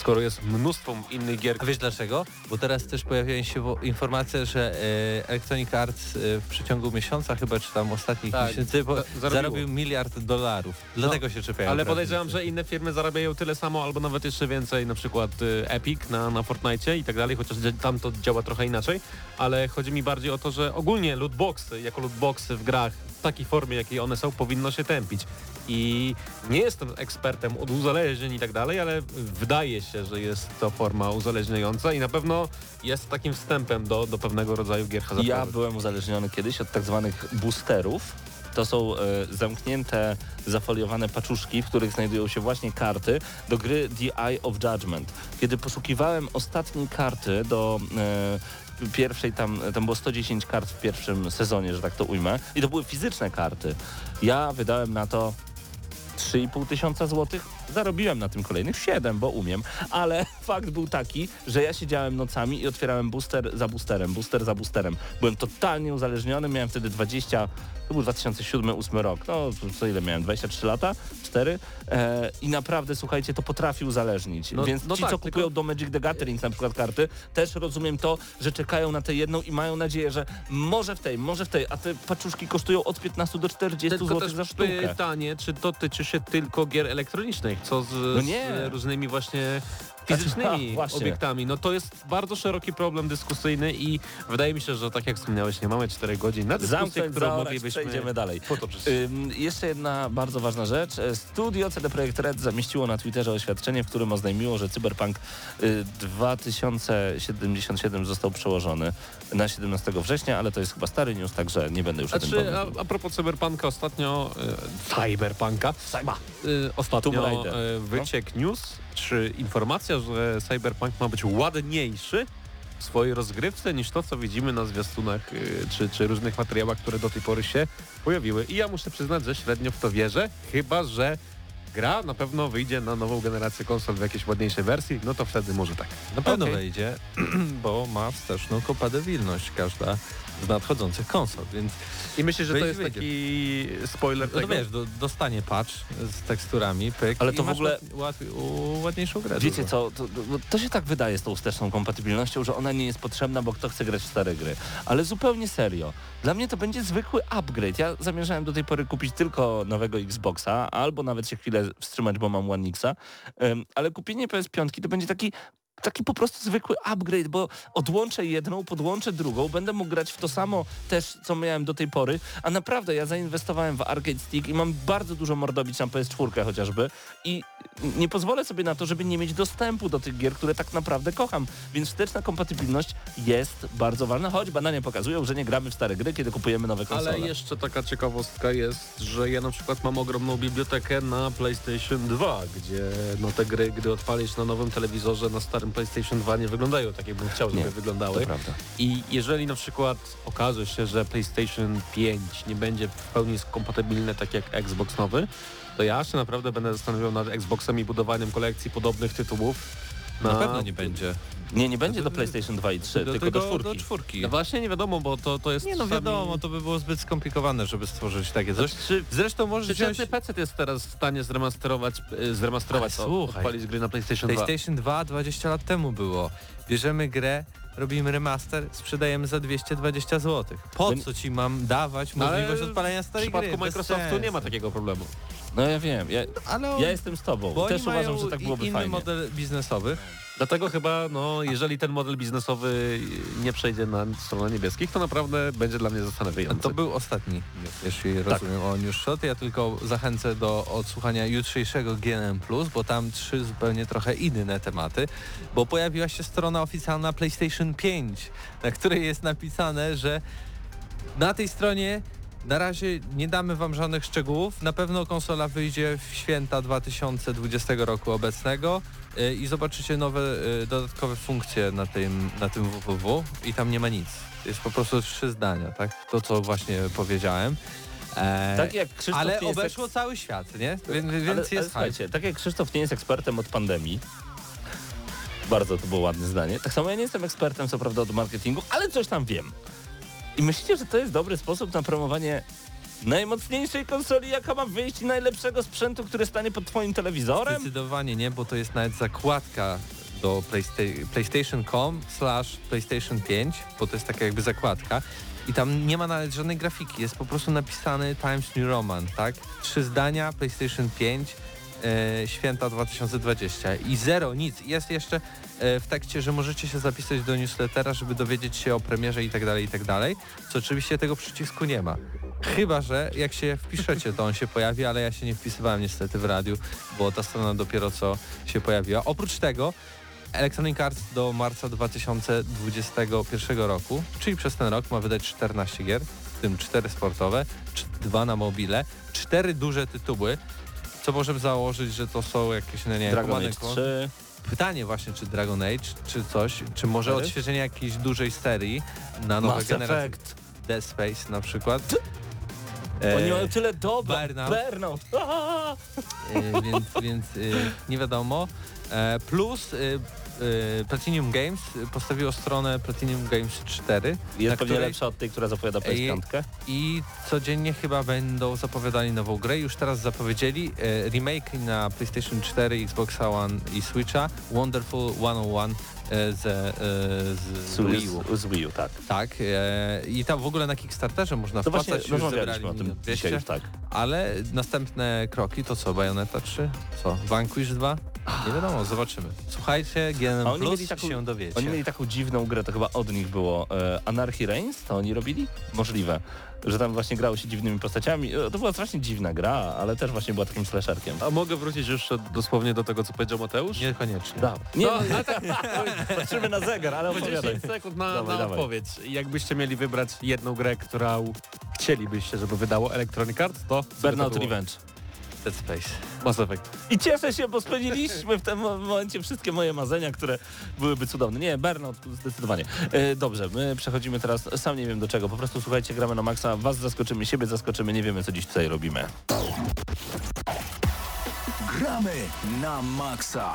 skoro jest mnóstwo innych gier. A wiesz dlaczego? Bo teraz też pojawiają się informacje, że e, Electronic Arts e, w przeciągu miesiąca chyba, czy tam ostatnich Tak, miesięcy, zarobił miliard dolarów. Dlatego się czepiają Ale podejrzewam, że inne firmy zarabiają tyle samo albo nawet jeszcze więcej, na przykład y, Epic na, na Fortnite i tak dalej, chociaż tam to działa trochę inaczej, ale chodzi mi bardziej o to, że ogólnie lootboxy, jako lootboxy w grach w takiej formie, jakiej one są, powinno się tępić. I nie jestem ekspertem od uzależnień i tak dalej, ale wydaje się, że jest to forma uzależniająca i na pewno jest takim wstępem do, do pewnego rodzaju gier hazardowych. Ja byłem uzależniony kiedyś od tak zwanych boosterów. To są e, zamknięte, zafoliowane paczuszki, w których znajdują się właśnie karty do gry The Eye of Judgment. Kiedy poszukiwałem ostatniej karty do e, pierwszej, tam, tam było 110 kart w pierwszym sezonie, że tak to ujmę, i to były fizyczne karty. Ja wydałem na to 3,5 tysiąca złotych. Zarobiłem na tym kolejnych 7, bo umiem, ale *laughs* fakt był taki, że ja siedziałem nocami i otwierałem booster za boosterem, booster za boosterem. Byłem totalnie uzależniony, miałem wtedy 20, to był 2007-2008 rok, no co ile miałem, 23 lata, 4 e, i naprawdę, słuchajcie, to potrafi uzależnić. No- Więc no ci, tak, co tylko- kupują do Magic the Gathering na przykład karty, też rozumiem to, że czekają na tę jedną i mają nadzieję, że może w tej, może w tej, a te paczuszki kosztują od 15 do 40 Tylko zł za sztukę. pytanie, czy to tyczy się tylko gier elektronicznych, co z, No z różnymi właśnie Znaczy, fizycznymi *laughs* a, obiektami. No to jest bardzo szeroki problem dyskusyjny i wydaje mi się, że tak jak wspomniałeś, nie mamy 4 godzin na dyskusję, Zamknąć, którą zaorać, moglibyśmy przejdziemy dalej. Ym, jeszcze jedna bardzo ważna rzecz. Studio CD Projekt Red zamieściło na Twitterze oświadczenie, w którym oznajmiło, że Cyberpunk y, 2077 został przełożony na 17 września, ale to jest chyba stary news, także nie będę już o tym Znaczy, a, a propos Cyberpunka ostatnio, e, Cyberpunka, Cyber. e, ostatnio E, wyciek news, czy informacja, że Cyberpunk ma być ładniejszy w swojej rozgrywce niż to, co widzimy na zwiastunach e, czy, czy różnych materiałach, które do tej pory się pojawiły. I ja muszę przyznać, że średnio w to wierzę, chyba że gra na pewno wyjdzie na nową generację konsol w jakiejś ładniejszej wersji, no to wtedy może tak. Na pewno Okej. wejdzie, *clears throat* bo ma wsteczną kompatybilność każda z nadchodzących konsol, więc I myślę, że to Wyjdzie, jest wyjdzie. taki spoiler no tego. wiesz, do, dostanie patch z teksturami, pyk Ale to w ogóle- łat, ładniejszą grę. Wiecie co, to, to, to się tak wydaje z tą wsteczną kompatybilnością, że ona nie jest potrzebna, bo kto chce grać w stare gry. Ale zupełnie serio. Dla mnie to będzie zwykły upgrade. Ja zamierzałem do tej pory kupić tylko nowego Xboxa, albo nawet się chwilę wstrzymać, bo mam One Xa, Em, ale kupienie PS5 to będzie taki taki po prostu zwykły upgrade, bo odłączę jedną, podłączę drugą, będę mógł grać w to samo też, co miałem do tej pory, a naprawdę ja zainwestowałem w Arcade Stick i mam bardzo dużo mordobić na PS4 chociażby. I nie pozwolę sobie na to, żeby nie mieć dostępu do tych gier, które tak naprawdę kocham, więc wsteczna kompatybilność jest bardzo ważna, choć badania pokazują, że nie gramy w stare gry, kiedy kupujemy nowe konsole. Ale jeszcze taka ciekawostka jest, że ja na przykład mam ogromną bibliotekę na PlayStation 2, gdzie no te gry, gdy odpalisz na nowym telewizorze, na starym PlayStation 2 nie wyglądają tak, jakbym chciał, żeby Nie, wyglądały. I jeżeli na przykład okaże się, że PlayStation 5 nie będzie w pełni kompatybilne tak jak Xbox nowy, to ja się naprawdę będę zastanawiał nad Xboxem i budowaniem kolekcji podobnych tytułów. Na pewno nie będzie. Nie, nie będzie do PlayStation 2 i 3, tylko do czwórki. Do czwórki. No właśnie nie wiadomo, bo to, to jest Nie no czasami- wiadomo, to by było zbyt skomplikowane, żeby stworzyć takie coś. Czy Zresztą wziąć przeciętny PC jest teraz w stanie zremasterować, e, zremasterować Ale to, słuchaj, odpalić gry na PlayStation 2. PlayStation 2 20 lat temu było. Bierzemy grę, robimy remaster, sprzedajemy za 220 zł. Po No- co ci mam dawać No ale możliwość odpalenia W starej przypadku gry? Microsoftu nie ma takiego problemu. No ja wiem, ja, Ale on, ja jestem z tobą. bo Też uważam, że tak byłoby inny fajnie. model biznesowy. Dlatego chyba, no, jeżeli ten model biznesowy nie przejdzie na stronę niebieskich, to naprawdę będzie dla mnie zastanawiający. To był ostatni jeśli Tak. rozumiem o News Shot. Ja tylko zachęcę do odsłuchania jutrzejszego GNM+, bo tam trzy zupełnie trochę inne tematy, bo pojawiła się strona oficjalna PlayStation 5, na której jest napisane, że na tej stronie na razie nie damy wam żadnych szczegółów. Na pewno konsola wyjdzie w święta 2020 roku obecnego i zobaczycie nowe y, dodatkowe funkcje na tym, na tym www i tam nie ma nic. Jest po prostu trzy zdania, tak? To co właśnie powiedziałem. E, Tak jak Krzysztof ale obeszło eks- cały świat, nie? Więc, więc ale, ale jest hype. słuchajcie, tak jak Krzysztof nie jest ekspertem od pandemii, bardzo to było ładne zdanie, tak samo ja nie jestem ekspertem co prawda od marketingu, ale coś tam wiem. I myślicie, że to jest dobry sposób na promowanie najmocniejszej konsoli, jaka ma wyjść i najlepszego sprzętu, który stanie pod twoim telewizorem? Zdecydowanie nie, bo to jest nawet zakładka do Playsta- PlayStation.com slash PlayStation 5, bo to jest taka jakby zakładka i tam nie ma nawet żadnej grafiki, jest po prostu napisany Times New Roman, tak? Trzy zdania, PlayStation 5, e, święta 2020 i zero, nic. Jest jeszcze e, w tekście, że możecie się zapisać do newslettera, żeby dowiedzieć się o premierze i tak dalej, i tak dalej, co oczywiście tego przycisku nie ma. Chyba, że jak się wpiszecie, to on się pojawi, ale ja się nie wpisywałem niestety w radiu, bo ta strona dopiero co się pojawiła. Oprócz tego Electronic Arts do marca 2021 roku, czyli przez ten rok ma wydać 14 gier, w tym 4 sportowe, 2 na mobile, 4 duże tytuły, co możemy założyć, że to są jakieś, no nie wiem, Dragon Age and 3, Pytanie właśnie, czy Dragon Age, czy coś, czy może Cztery? odświeżenie jakiejś dużej serii na nowe Mass generacje. Effect. Dead Space na przykład. Oni E, mają tyle dobra. Burnout. Burnout. E, więc więc e, nie wiadomo. E, plus Platinum Games postawiło stronę Platinum Games 4 Jest pewnie której- lepsza od tej, która zapowiada Ej, PS5. i codziennie chyba będą zapowiadali nową grę. Już teraz zapowiedzieli e, remake na PlayStation 4, Xbox One i Switcha Wonderful 101 e, z, e, z, Z Wii U. Z Wii U, tak. Tak, e, i tam w ogóle na Kickstarterze można To właśnie wpłacać, już rozmawialiśmy o tym 200, dzisiaj już, tak. ale następne kroki to co, Bayonetta 3? Co, Vanquish 2? Nie wiadomo, zobaczymy. Słuchajcie, GNM Plus taką- się dowiecie. Oni mieli taką dziwną grę, to chyba od nich było. E, Anarchy Reigns? To oni robili? Możliwe. Że tam właśnie grało się dziwnymi postaciami. E, To była strasznie dziwna gra, ale też właśnie była takim slasherkiem. A mogę wrócić jeszcze dosłownie do tego, co powiedział Mateusz? Niekoniecznie. Da. Nie, No, no, patrzymy na zegar, ale opowiadaj. 10 sekund na, Dawaj, na dawaj. odpowiedź. Jakbyście mieli wybrać jedną grę, którą chcielibyście, żeby wydało Electronic Arts, to Burnout? Revenge. Dead Space. Mass Effect. I cieszę się, bo spełniliśmy w tym momencie wszystkie moje marzenia, które byłyby cudowne. Nie, Burnout zdecydowanie. E, dobrze, my przechodzimy teraz, sam nie wiem do czego, po prostu słuchajcie, gramy na maksa, was zaskoczymy, siebie zaskoczymy, nie wiemy co dziś tutaj robimy. Gramy na maksa.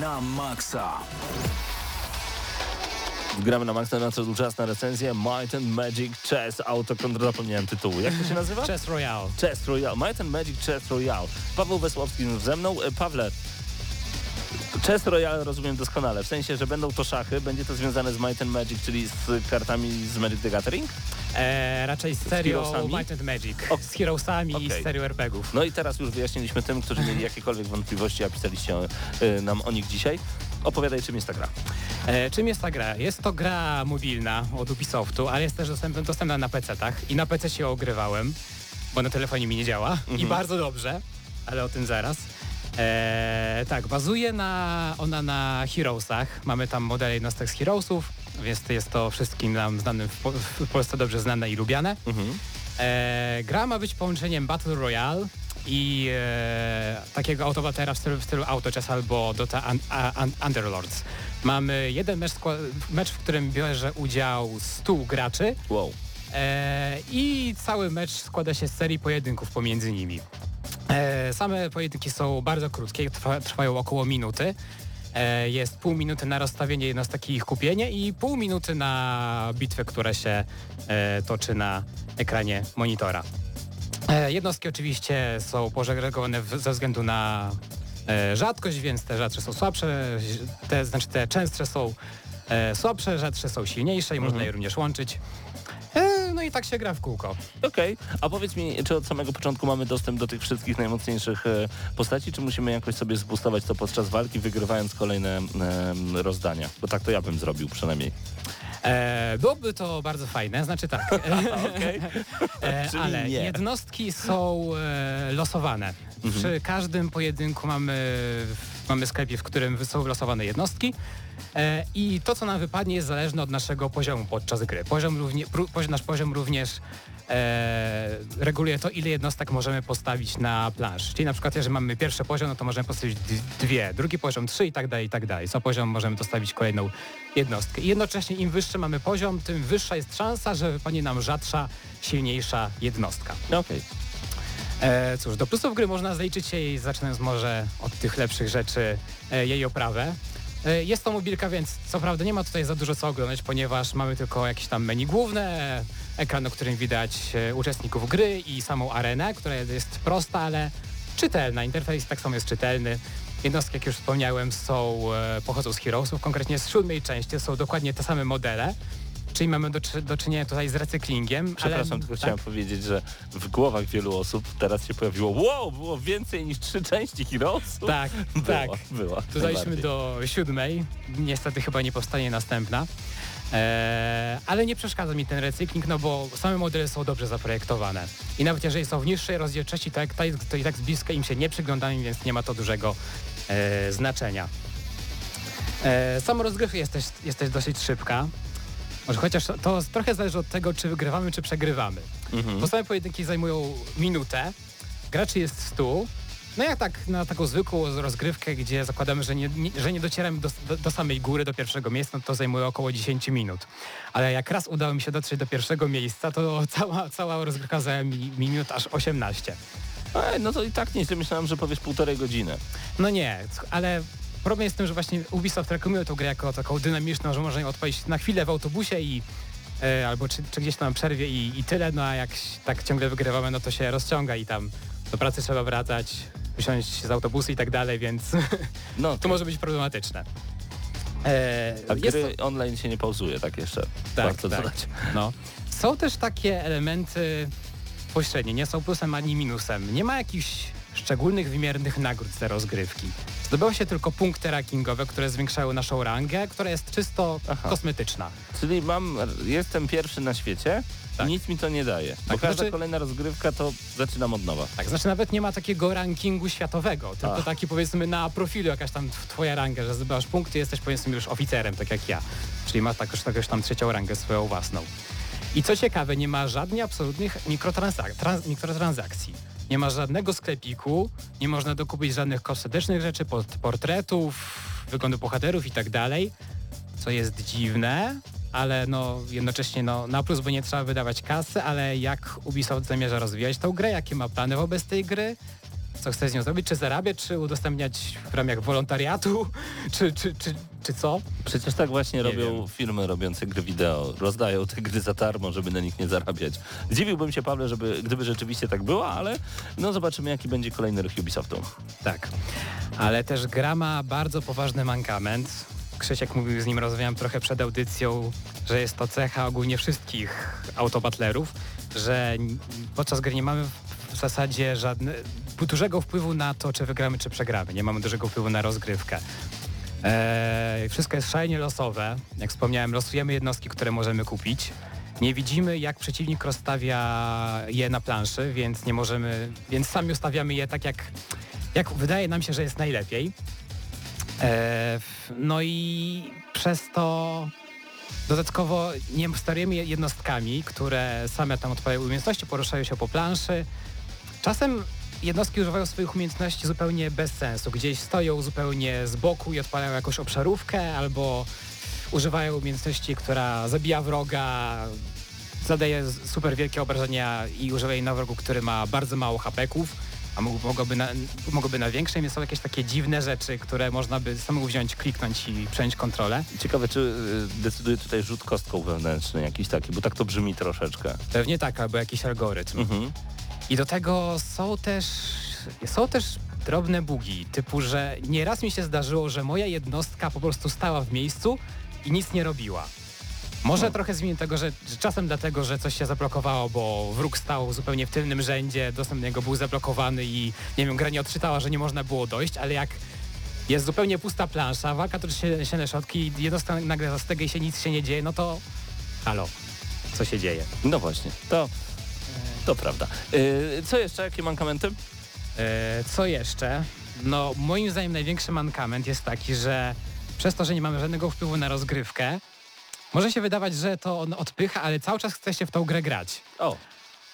Na maksa. Gramy na maksa, nadszedł czas na recenzję Might and Magic Chess Autocontrol, zapomniałem tytułu. Jak to się nazywa? Chess Royale. Chess Royale. Might and Magic Chess Royale. Paweł Wesłowski ze mną. E, Pawle, Chess Royale rozumiem doskonale, w sensie, że będą to szachy, będzie to związane z Might and Magic, czyli z kartami z Magic the Gathering? E, raczej z serią Heroesami? Might and Magic. O- Z Heroesami i Okej. z serią RPGów. No i teraz już wyjaśniliśmy tym, którzy mieli jakiekolwiek wątpliwości, a pisaliście e, nam o nich dzisiaj. Opowiadaj, czym jest ta gra. E, czym jest ta gra? Jest to gra mobilna od Ubisoftu, ale jest też dostępna, dostępna na PC-tach i na PC się ogrywałem, bo na telefonie mi nie działa i bardzo dobrze, ale o tym zaraz. E, tak, bazuje na, ona na Heroesach. Mamy tam modele jednostek z Heroesów, więc jest to wszystkim nam znanym w, po, w Polsce dobrze znane i lubiane. E, gra ma być połączeniem Battle Royale i e, takiego autobatera w stylu, w stylu Autochess albo Dota un, un, Underlords. Mamy jeden mecz, mecz, w którym bierze udział 100 graczy Wow. e, i cały mecz składa się z serii pojedynków pomiędzy nimi. E, same pojedynki są bardzo krótkie, trwa, trwają około minuty. E, jest pół minuty na rozstawienie jednostek i ich kupienie i pół minuty na bitwę, która się e, toczy na ekranie monitora. E, jednostki oczywiście są pożegregowane ze względu na rzadkość, więc te rzadsze są słabsze, te, znaczy te częstsze są słabsze, rzadsze są silniejsze i można je również łączyć. No i tak się gra w kółko. Okej, a powiedz mi, czy od samego początku mamy dostęp do tych wszystkich najmocniejszych e, postaci, czy musimy jakoś sobie zbustować to podczas walki, wygrywając kolejne e, rozdania? Bo tak to ja bym zrobił przynajmniej. E, byłoby to bardzo fajne, znaczy tak, *laughs* e, *laughs* Czyli ale jednostki są e, losowane. Przy każdym pojedynku mamy, mamy sklepie, w którym są wylosowane jednostki e, i to, co nam wypadnie jest zależne od naszego poziomu podczas gry. Poziom równie, nasz poziom również e, reguluje to, ile jednostek możemy postawić na plansz. Czyli na przykład, jeżeli mamy pierwszy poziom, no to możemy postawić dwie, drugi poziom trzy i tak dalej, i tak dalej. Co poziom możemy dostawić kolejną jednostkę. I jednocześnie im wyższy mamy poziom, tym wyższa jest szansa, że wypadnie nam rzadsza, silniejsza jednostka. No Okej. E, cóż, do plusów gry można zliczyć jej, zaczynając może od tych lepszych rzeczy, e, jej oprawę. E, jest to mobilka, więc co prawda nie ma tutaj za dużo co oglądać, ponieważ mamy tylko jakieś tam menu główne, ekran, na którym widać e, uczestników gry i samą arenę, która jest prosta, ale czytelna. Interfejs tak samo jest czytelny. Jednostki, jak już wspomniałem, są, e, pochodzą z Heroesów, konkretnie z siódmej części, są dokładnie te same modele, czyli mamy do, do czynienia tutaj z recyklingiem. Przepraszam, ale, tylko tak, chciałem powiedzieć, że w głowach wielu osób teraz się pojawiło wow, było więcej niż trzy części Heroesów. Tak, Było, tak. Była, Dodaliśmy do siódmej. Niestety chyba nie powstanie następna. Eee, ale nie przeszkadza mi ten recykling, no bo same modele są dobrze zaprojektowane. I nawet jeżeli są w niższej rozdzielczości, to, to, jest- to i tak z bliska im się nie przyglądamy, więc nie ma to dużego e, znaczenia. E, jest też, jest też dosyć szybka. Może chociaż to trochę zależy od tego, czy wygrywamy, czy przegrywamy. Mhm. Same pojedynki zajmują minutę, graczy jest 100. No jak tak na taką zwykłą rozgrywkę, gdzie zakładamy, że nie, nie, że nie docieramy do, do, do samej góry, do pierwszego miejsca, no to zajmuje około 10 minut. Ale jak raz udało mi się dotrzeć do pierwszego miejsca, to *laughs* cała, cała rozgrywka zajęła mi minut aż 18. Ej, no to i tak nieźle myślałem, że powiesz półtorej godziny. No nie, ale problem jest w tym, że właśnie Ubisoft reklamuje tę grę jako taką dynamiczną, że można ją odpalić na chwilę w autobusie i e, albo czy, czy gdzieś tam przerwie i, i tyle, no a jak tak ciągle wygrywamy, no to się rozciąga i tam do pracy trzeba wracać, wysiąść z autobusu i tak dalej, więc *laughs* No, to może być problematyczne. E, A gry online się nie pauzuje, tak jeszcze. Tak, Warto tak. dodać. No. Są też takie elementy pośrednie, nie są plusem ani minusem. Nie ma jakichś szczególnych wymiernych nagród za rozgrywki. Zdobyło się tylko punkty rankingowe, które zwiększały naszą rangę, która jest czysto Aha. kosmetyczna. Czyli mam, jestem pierwszy na świecie Tak. i nic mi to nie daje. Bo Tak, każda znaczy- kolejna rozgrywka to zaczynam od nowa. Tak, znaczy nawet nie ma takiego rankingu światowego, tylko taki powiedzmy na profilu jakaś tam tw- twoja ranga, że zdobywasz punkty, jesteś powiedzmy już oficerem, tak jak ja. Czyli masz tak, jakąś tam trzecią rangę swoją własną. I co ciekawe, nie ma żadnych absolutnych trans- mikrotransakcji. Nie ma żadnego sklepiku, nie można dokupić żadnych kosmetycznych rzeczy, port- portretów, wyglądu bohaterów i tak dalej, co jest dziwne, ale no jednocześnie no, na plus, bo nie trzeba wydawać kasy, ale jak Ubisoft zamierza rozwijać tą grę, jakie ma plany wobec tej gry, co chce z nią zrobić, czy zarabiać, czy udostępniać w ramach wolontariatu, *laughs* czy, czy, czy, czy co? Przecież tak właśnie Nie robią wiem. firmy robiące gry wideo. Rozdają te gry za darmo, żeby na nich nie zarabiać. Dziwiłbym się, Pawle, żeby, gdyby rzeczywiście tak było, ale no zobaczymy, jaki będzie kolejny ruch Ubisoftu. Tak. Ale też gra ma bardzo poważny mankament. Krzysiek mówił, z nim rozmawiałem trochę przed audycją, że jest to cecha ogólnie wszystkich autobatlerów, że podczas gry nie mamy w- zasadzie żadne, dużego wpływu na to, czy wygramy, czy przegramy. Nie mamy dużego wpływu na rozgrywkę. Eee, wszystko jest szalenie losowe. Jak wspomniałem, losujemy jednostki, które możemy kupić. Nie widzimy, jak przeciwnik rozstawia je na planszy, więc nie możemy, więc sami ustawiamy je tak, jak, jak wydaje nam się, że jest najlepiej. Eee, no i przez to dodatkowo nie sterujemy jednostkami, które same tam odpalają umiejętności, poruszają się po planszy. Czasem jednostki używają swoich umiejętności zupełnie bez sensu. Gdzieś stoją zupełnie z boku i odpalają jakąś obszarówkę, albo używają umiejętności, która zabija wroga, zadaje super wielkie obrażenia i używa jej na wrogu, który ma bardzo mało hapeków, a mogłoby na, mogłoby na większej, więc są jakieś takie dziwne rzeczy, które można by samemu wziąć, kliknąć i przejąć kontrolę. Ciekawe, czy y, decyduje tutaj rzut kostką wewnętrzny jakiś taki, bo tak to brzmi troszeczkę. Pewnie tak, albo jakiś algorytm. Mhm. I do tego są też, są też drobne bugi, typu, że nieraz mi się zdarzyło, że moja jednostka po prostu stała w miejscu i nic nie robiła. Może Hmm. trochę z winy tego, że, że czasem dlatego, że coś się zablokowało, bo wróg stał zupełnie w tylnym rzędzie, dostęp do niego był zablokowany i nie wiem, gra nie odczytała, że nie można było dojść, ale jak jest zupełnie pusta plansza, walka toczy się, się na środki i jednostka nagle zastega i się nic się nie dzieje, no to halo, co się dzieje? No właśnie, to, to prawda. Y, co jeszcze? Jakie mankamenty? E, Co jeszcze? No, moim zdaniem największy mankament jest taki, że przez to, że nie mamy żadnego wpływu na rozgrywkę, może się wydawać, że to on odpycha, ale cały czas chce się w tą grę grać. O,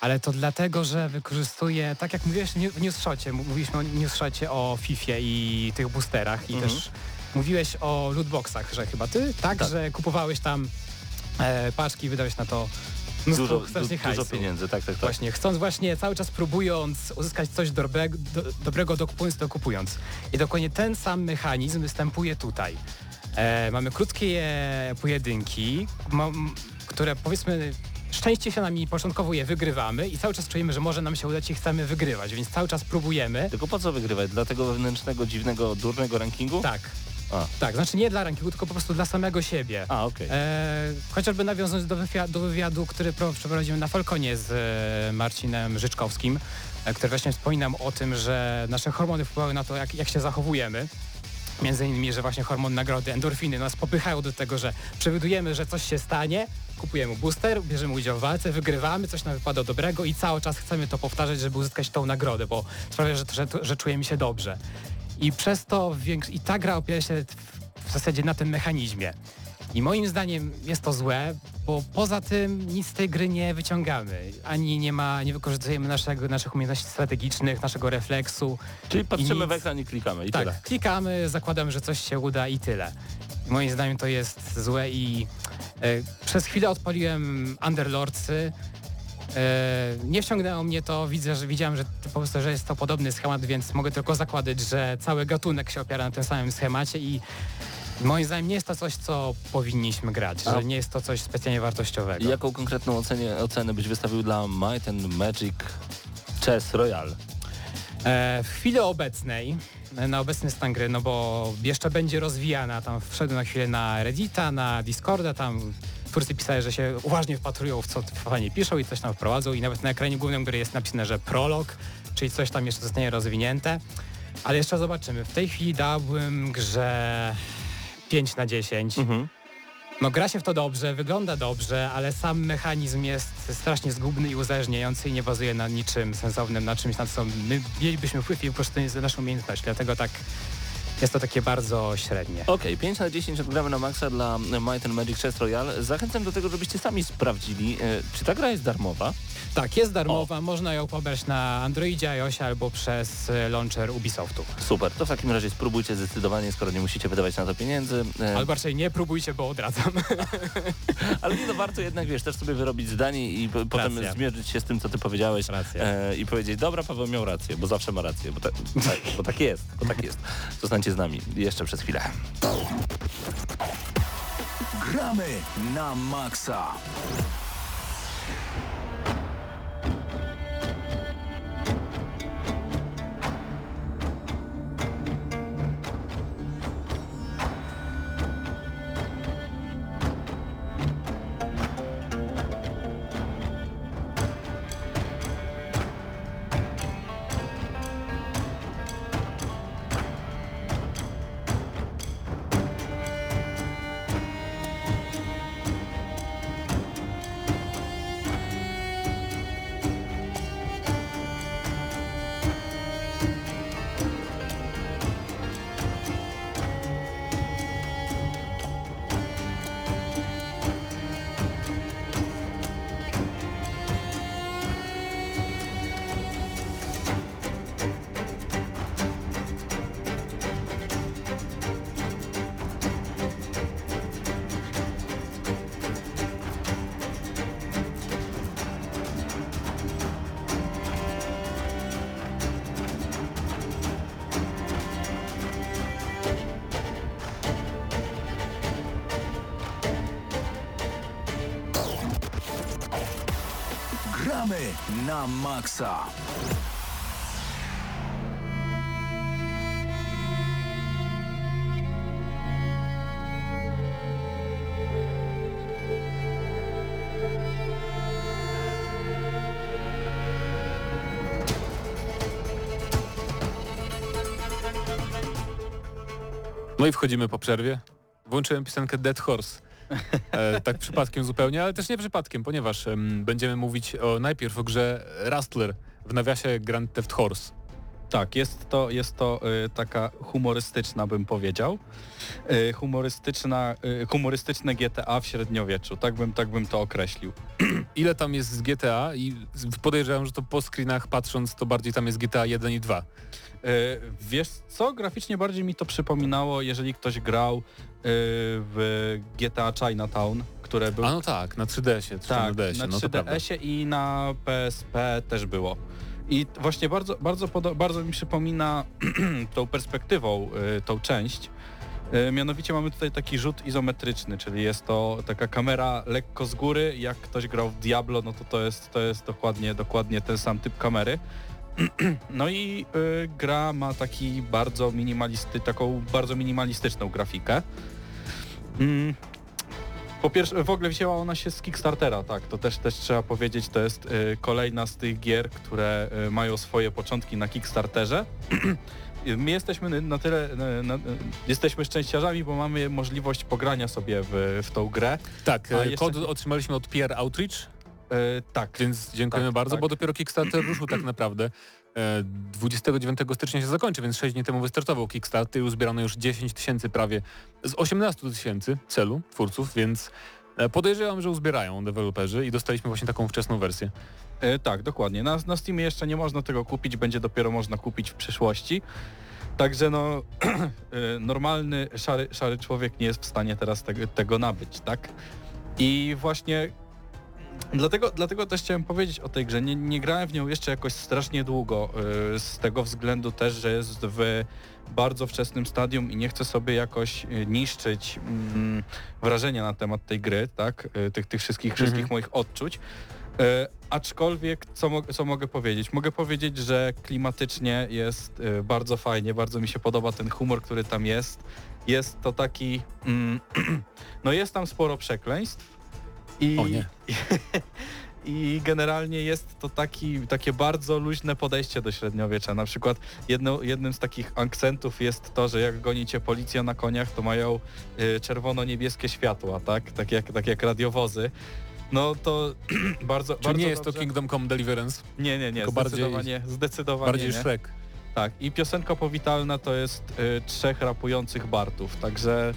Ale to dlatego, że wykorzystuje, tak jak mówiłeś w newsshocie, mówiliśmy o newsshocie o Fifie i tych boosterach i Mhm. też mówiłeś o lootboxach, że chyba ty, tak, Tak. że kupowałeś tam e, paczki i wydałeś na to mnóstwo dużo, du, dużo pieniędzy, tak, tak, tak. Właśnie, chcąc właśnie cały czas próbując uzyskać coś dobrego, do, dobrego dokupując, dokupując. I dokładnie ten sam mechanizm występuje tutaj. E, mamy krótkie pojedynki, ma, które powiedzmy szczęście się nami początkowo je wygrywamy i cały czas czujemy, że może nam się udać i chcemy wygrywać, więc cały czas próbujemy. Tylko po co wygrywać? Dla tego wewnętrznego, dziwnego, durnego rankingu? Tak. A. Tak, znaczy nie dla rankingu, tylko po prostu dla samego siebie. A, okej. E, chociażby nawiązując do, wywiadu, do wywiadu, który pro- przeprowadziłem na Falconie z e, Marcinem Życzkowskim, e, który właśnie wspominam o tym, że nasze hormony wpływają na to, jak, jak się zachowujemy. Między innymi, że właśnie hormon nagrody, endorfiny nas popychają do tego, że przewidujemy, że coś się stanie, kupujemy booster, bierzemy udział w walce, wygrywamy, coś nam wypada dobrego i cały czas chcemy to powtarzać, żeby uzyskać tą nagrodę, bo sprawia, że, że, że czujemy się dobrze. I przez to i ta gra opiera się w, w zasadzie na tym mechanizmie. I moim zdaniem jest to złe, bo poza tym nic z tej gry nie wyciągamy. Ani nie ma, nie wykorzystujemy naszego, naszych umiejętności strategicznych, naszego refleksu. Czyli patrzymy nic. w ekran i klikamy i tak, tyle. klikamy, zakładam, że coś się uda i tyle. Moim zdaniem to jest złe i e, przez chwilę odpaliłem Underlordsy. E, nie wciągnęło mnie to, widzę, że widziałem, że po prostu, że jest to podobny schemat, więc mogę tylko zakładać, że cały gatunek się opiera na tym samym schemacie i moim zdaniem nie jest to coś, co powinniśmy grać, A- że nie jest to coś specjalnie wartościowego. I jaką konkretną ocenie, ocenę byś wystawił dla Might and Magic Chess Royale? E, w chwili obecnej, na obecny stan gry, no bo jeszcze będzie rozwijana, tam wszedłem na chwilę na Reddita, na Discorda, tam twórcy pisali, że się uważnie wpatrują w co fani piszą i coś tam wprowadzą i nawet na ekranie głównym gry jest napisane, że prolog, czyli coś tam jeszcze zostanie rozwinięte, ale jeszcze zobaczymy. W tej chwili dałbym grze 5 na 10. Mhm. No gra się w to dobrze, wygląda dobrze, ale sam mechanizm jest strasznie zgubny i uzależniający i nie bazuje na niczym sensownym, na czymś, na co my mielibyśmy wpływ i po prostu jest naszą umiejętność. Dlatego tak jest to takie bardzo średnie. Okej, 5 na 10 odgramy na maksa dla Might and Magic Chess Royale. Zachęcam do tego, żebyście sami sprawdzili, e, czy ta gra jest darmowa. Tak, jest darmowa, można ją pobrać na Androidzie, iOSie albo przez launcher Ubisoftu. Super, to w takim razie spróbujcie zdecydowanie, skoro nie musicie wydawać na to pieniędzy. E, Albo raczej nie próbujcie, bo odradzam. *laughs* Ale nie, no warto jednak, wiesz, też sobie wyrobić zdanie i p- potem Racja. zmierzyć się z tym, co ty powiedziałeś Racja. e, i powiedzieć, dobra, Paweł miał rację, bo zawsze ma rację, bo, ta, tak, bo tak jest, bo tak jest. Zostańcie z nami jeszcze przez chwilę. Gramy na maksa. Na maksa. No i wchodzimy po przerwie. Włączyłem piosenkę Dead Horse. E, tak przypadkiem zupełnie, ale też nie przypadkiem, ponieważ em, będziemy mówić o, najpierw o grze Rustler w nawiasie Grand Theft Horse. Tak, jest to, jest to y, taka humorystyczna, bym powiedział. Y, humorystyczna, y, humorystyczne GTA w średniowieczu, tak bym, tak bym to określił. *clears throat* Ile tam jest z GTA i podejrzewam, że to po screenach patrząc to bardziej tam jest GTA 1 i 2. Y, wiesz co, graficznie bardziej mi to przypominało, jeżeli ktoś grał y, w GTA Chinatown, które było... A no tak, na 3DS-ie, tak, 3DS-ie, na no to prawda. 3DS-ie i na PSP też było. I właśnie bardzo, bardzo, bardzo mi przypomina *clears throat* tą perspektywą y, tą część, E, Mianowicie mamy tutaj taki rzut izometryczny, czyli jest to taka kamera lekko z góry. Jak ktoś grał w Diablo, no to to jest, to jest dokładnie, dokładnie ten sam typ kamery. *clears throat* No i y, gra ma taki bardzo minimalisty, taką bardzo minimalistyczną grafikę. Mm. Po pierwsze, w ogóle wzięła ona się z Kickstartera, tak, to też, też trzeba powiedzieć, to jest y, kolejna z tych gier, które y, mają swoje początki na Kickstarterze. *clears throat* My jesteśmy na tyle, na, jesteśmy szczęściarzami, bo mamy możliwość pogrania sobie w, w tą grę. Tak, A jeszcze- kod otrzymaliśmy od PR Outreach, E, tak, więc dziękujemy Tak, bardzo, tak. bo dopiero Kickstarter ruszył tak naprawdę. E, 29 stycznia się zakończy, więc 6 dni temu wystartował Kickstarter i uzbierano już 10 tysięcy prawie z 18 tysięcy celu twórców, więc e, podejrzewam, że uzbierają deweloperzy i dostaliśmy właśnie taką wczesną wersję. E, tak, dokładnie. Na, na Steamie jeszcze nie można tego kupić, będzie dopiero można kupić w przyszłości. Także no, *clears throat* e, normalny, szary, szary człowiek nie jest w stanie teraz tego, tego nabyć, tak? I właśnie dlatego, dlatego też chciałem powiedzieć o tej grze. Nie, nie grałem w nią jeszcze jakoś strasznie długo, e, z tego względu też, że jest w bardzo wczesnym stadium i nie chcę sobie jakoś e, niszczyć mm, wrażenia na temat tej gry, tak? E, Tych, tych wszystkich, wszystkich moich odczuć. Aczkolwiek, co, mo- co mogę powiedzieć? Mogę powiedzieć, że klimatycznie jest bardzo fajnie, bardzo mi się podoba ten humor, który tam jest. Jest to taki... Mm, *clears throat* no jest tam sporo przekleństw. I, O nie. *laughs* I generalnie jest to taki, takie bardzo luźne podejście do średniowiecza. Na przykład jedno, jednym z takich akcentów jest to, że jak gonicie policję na koniach, to mają y, czerwono-niebieskie światła, tak? Tak jak, tak jak radiowozy. No to *clears throat* bardzo, Czy bardzo nie jest dobrze. to Kingdom Come Deliverance? Nie, nie, nie, tylko bardziej- zdecydowanie, zdecydowanie Bardziej nie. Shrek. Tak, i piosenka powitalna to jest y, trzech rapujących Bartów, także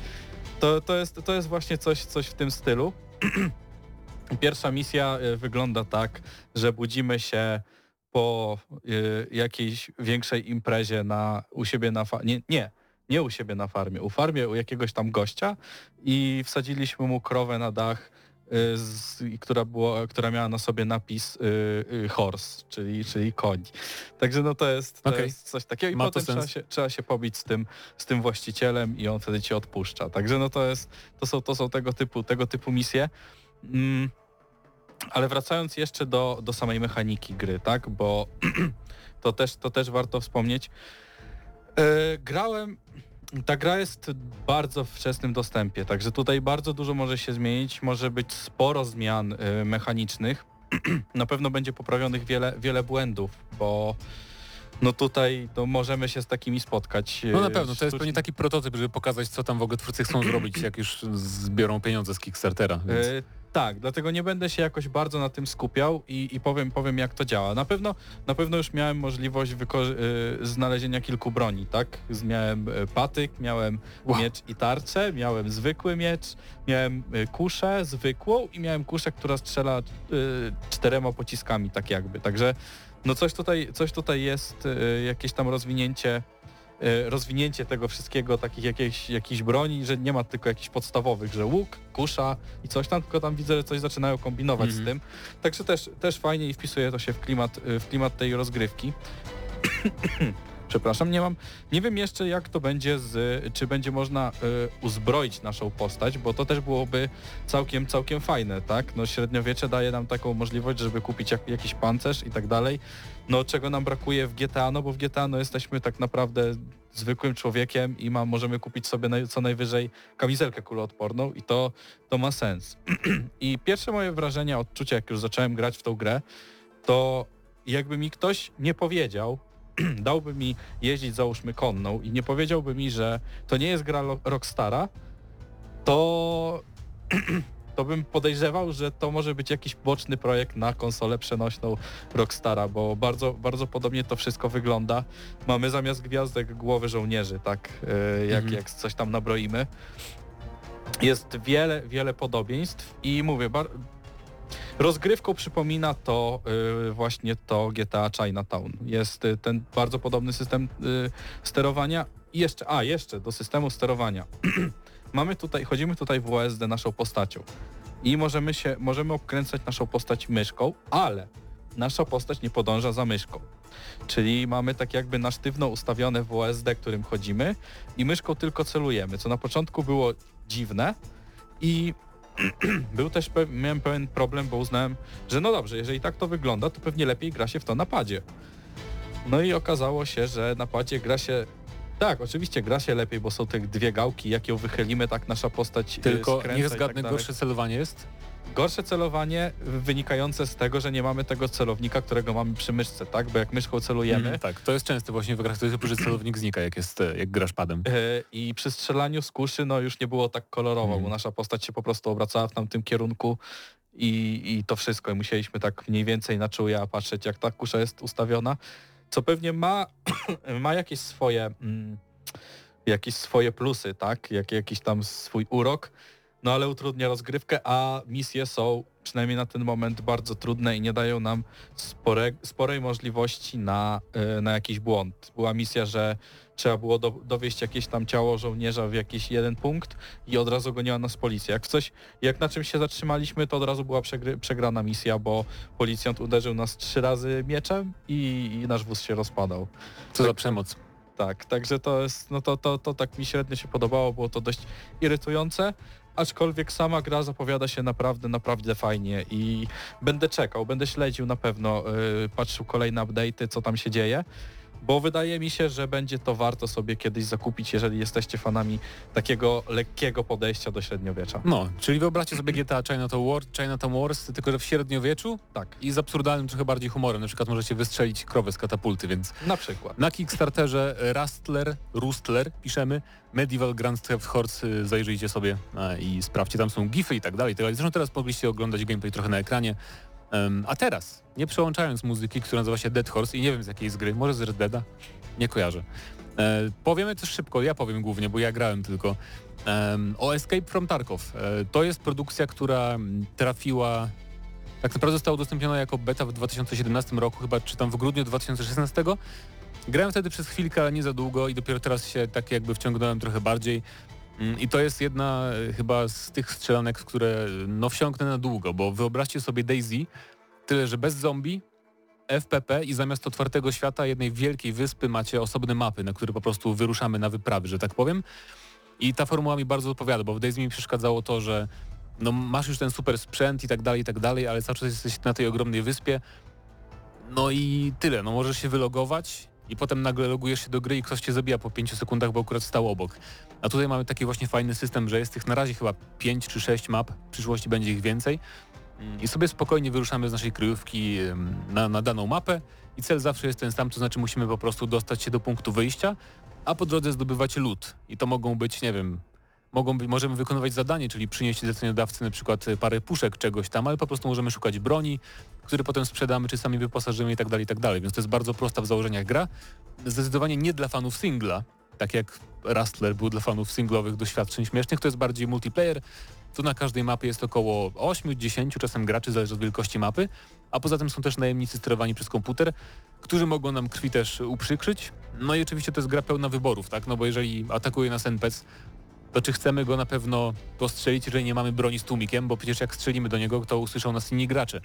to, to, jest, to jest właśnie coś, coś w tym stylu. *clears throat* Pierwsza misja y, wygląda tak, że budzimy się po y, jakiejś większej imprezie na, u siebie na farmie. Nie, nie, nie u siebie na farmie, u farmie u jakiegoś tam gościa i wsadziliśmy mu krowę na dach, y, z, która, która miała na sobie napis y, horse, czyli, czyli koń. Także no to jest, to Okej. jest coś takiego i Ma potem trzeba się, trzeba się pobić z tym, z tym właścicielem i on wtedy cię odpuszcza. Także no to jest, to są, to są tego typu, tego typu misje. Mm, ale wracając jeszcze do, do samej mechaniki gry, tak, bo *clears throat* to też, to też warto wspomnieć. E, grałem, ta gra jest bardzo wczesnym dostępie, także tutaj bardzo dużo może się zmienić, może być sporo zmian e, mechanicznych. *clears throat* Na pewno będzie poprawionych wiele, wiele błędów, bo no tutaj to możemy się z takimi spotkać. No na e, pewno, to jest pewnie taki prototyp, żeby pokazać, co tam w ogóle twórcy chcą zrobić, jak już zbiorą pieniądze z Kickstartera. Więc... E, tak, dlatego nie będę się jakoś bardzo na tym skupiał i, i powiem, powiem jak to działa. Na pewno, na pewno już miałem możliwość wyko- y, znalezienia kilku broni, tak? Z- Miałem y, patyk, miałem Wow. miecz i tarczę, miałem zwykły miecz, miałem y, kuszę zwykłą i miałem kuszę, która strzela y, czterema pociskami, tak jakby. Także no coś tutaj, coś tutaj jest, y, jakieś tam rozwinięcie rozwinięcie tego wszystkiego, takich jakichś, jakichś broni, że nie ma tylko jakichś podstawowych, że łuk, kusza i coś tam, tylko tam widzę, że coś zaczynają kombinować z Mhm. tym. Także też, też fajnie i wpisuje to się w klimat, y, w klimat tej rozgrywki. *clears throat* Przepraszam, nie mam, nie wiem jeszcze jak to będzie z, czy będzie można y, uzbroić naszą postać, bo to też byłoby całkiem, całkiem fajne, tak? No średniowiecze daje nam taką możliwość, żeby kupić jak, jakiś pancerz i tak dalej. No czego nam brakuje w GTA, no bo w GTA no jesteśmy tak naprawdę zwykłym człowiekiem i ma, możemy kupić sobie co najwyżej kamizelkę kuloodporną i to, to ma sens. *clears throat* I pierwsze moje wrażenia, odczucia, jak już zacząłem grać w tą grę, to jakby mi ktoś nie powiedział, *clears throat* dałby mi jeździć załóżmy konną i nie powiedziałby mi, że to nie jest gra Rockstara, to *clears throat* to bym podejrzewał, że to może być jakiś boczny projekt na konsolę przenośną Rockstara, bo bardzo, bardzo podobnie to wszystko wygląda. Mamy zamiast gwiazdek głowy żołnierzy, tak, e, jak, Mhm. jak coś tam nabroimy. Jest wiele, wiele podobieństw i mówię, rozgrywką przypomina to y, właśnie to GTA Chinatown. Jest y, ten bardzo podobny system y, sterowania i jeszcze, a jeszcze do systemu sterowania. *clears throat* Mamy tutaj, chodzimy tutaj w OSD naszą postacią i możemy się, możemy obkręcać naszą postać myszką, ale nasza postać nie podąża za myszką. Czyli mamy tak jakby na sztywno ustawione WSD, którym chodzimy i myszką tylko celujemy, co na początku było dziwne i *clears throat* był też miałem pewien problem, bo uznałem, że no dobrze, jeżeli tak to wygląda, to pewnie lepiej gra się w to napadzie. No i okazało się, że na padzie gra się tak, oczywiście gra się lepiej, bo są te dwie gałki, jak ją wychylimy, tak nasza postać y, Tylko skręca niech tak zgadnę, dalej. gorsze celowanie jest? Gorsze celowanie wynikające z tego, że nie mamy tego celownika, którego mamy przy myszce, tak? Bo jak myszką celujemy Mhm, tak, to jest częste właśnie w grach typu, że *clears throat* celownik znika, jak, jest, e, jak grasz padem. e, i przy strzelaniu z kuszy, no już nie było tak kolorowo, Mhm. bo nasza postać się po prostu obracała w tamtym kierunku i, i to wszystko. I musieliśmy tak mniej więcej na czuja patrzeć, jak ta kusza jest ustawiona, co pewnie ma, *clears throat* ma jakieś swoje mm, jakieś swoje plusy, tak? Jak, jakiś tam swój urok, no ale utrudnia rozgrywkę, a misje są przynajmniej na ten moment bardzo trudne i nie dają nam spore, sporej możliwości na, e, na jakiś błąd. Była misja, że trzeba było do, dowieść jakieś tam ciało żołnierza w jakiś jeden punkt i od razu goniła nas policja. Jak coś, jak na czymś się zatrzymaliśmy, to od razu była przegry, przegrana misja, bo policjant uderzył nas trzy razy mieczem i, i nasz wóz się rozpadał. Co za przemoc. Tak, także to jest, no to, to, to tak mi średnio się podobało, było to dość irytujące, aczkolwiek sama gra zapowiada się naprawdę, naprawdę fajnie i będę czekał, będę śledził na pewno, yy, patrzył kolejne update'y, co tam się dzieje, bo wydaje mi się, że będzie to warto sobie kiedyś zakupić, jeżeli jesteście fanami takiego lekkiego podejścia do średniowiecza. No, czyli wyobraźcie sobie GTA Chinatown, War, Chinatown Wars, tylko że w średniowieczu Tak, i z absurdalnym trochę bardziej humorem. Na przykład możecie wystrzelić krowę z katapulty, więc na przykład. na Kickstarterze Rustler, Rustler piszemy, Medieval Grand Theft Horse, y, zajrzyjcie sobie i sprawdźcie, tam są gify tak i tak dalej. Zresztą teraz mogliście oglądać gameplay trochę na ekranie. A teraz, nie przełączając muzyki, która nazywa się Dead Horse i nie wiem z jakiej z gry, może z Red Deada? Nie kojarzę. E, powiemy też szybko, ja powiem głównie, bo ja grałem tylko. O Escape from Tarkov. E, to jest produkcja, która trafiła tak naprawdę została udostępniona jako beta w 2017 roku, chyba czy tam w grudniu 2016. Grałem wtedy przez chwilkę, ale nie za długo i dopiero teraz się tak jakby wciągnąłem trochę bardziej. Mm, I to jest jedna e, chyba z tych strzelanek, w które no wsiąknę na długo, bo wyobraźcie sobie Daisy, tyle że bez zombie, FPP i zamiast otwartego świata jednej wielkiej wyspy macie osobne mapy, na które po prostu wyruszamy na wyprawy, że tak powiem. I ta formuła mi bardzo odpowiada, bo w Daisy mi przeszkadzało to, że no masz już ten super sprzęt i tak dalej, i tak dalej, ale cały czas jesteś na tej ogromnej wyspie. No i tyle, no możesz się wylogować i potem nagle logujesz się do gry i ktoś cię zabija po 5 sekundach, bo akurat stał obok. A tutaj mamy taki właśnie fajny system, że jest tych na razie chyba 5 czy 6 map, w przyszłości będzie ich więcej. Mm, I sobie spokojnie wyruszamy z naszej kryjówki na, na daną mapę i cel zawsze jest ten sam, to znaczy musimy po prostu dostać się do punktu wyjścia, a po drodze zdobywać lód. I to mogą być, nie wiem, mogą być, możemy wykonywać zadanie, czyli przynieść zleceniodawcy na przykład parę puszek czegoś tam, ale po prostu możemy szukać broni, które potem sprzedamy, czy sami wyposażymy i tak dalej, i tak dalej. Więc to jest bardzo prosta w założeniach gra. Zdecydowanie nie dla fanów singla, tak jak Rustler był dla fanów singlowych doświadczeń śmiesznych, to jest bardziej multiplayer. Tu na każdej mapie jest około 8-10 czasem graczy, zależy od wielkości mapy, a poza tym są też najemnicy sterowani przez komputer, którzy mogą nam krwi też uprzykrzyć. No i oczywiście to jest gra pełna wyborów, tak? No bo jeżeli atakuje nas NPC, to czy chcemy go na pewno postrzelić, jeżeli nie mamy broni z tłumikiem, bo przecież jak strzelimy do niego, to usłyszą nas inni gracze.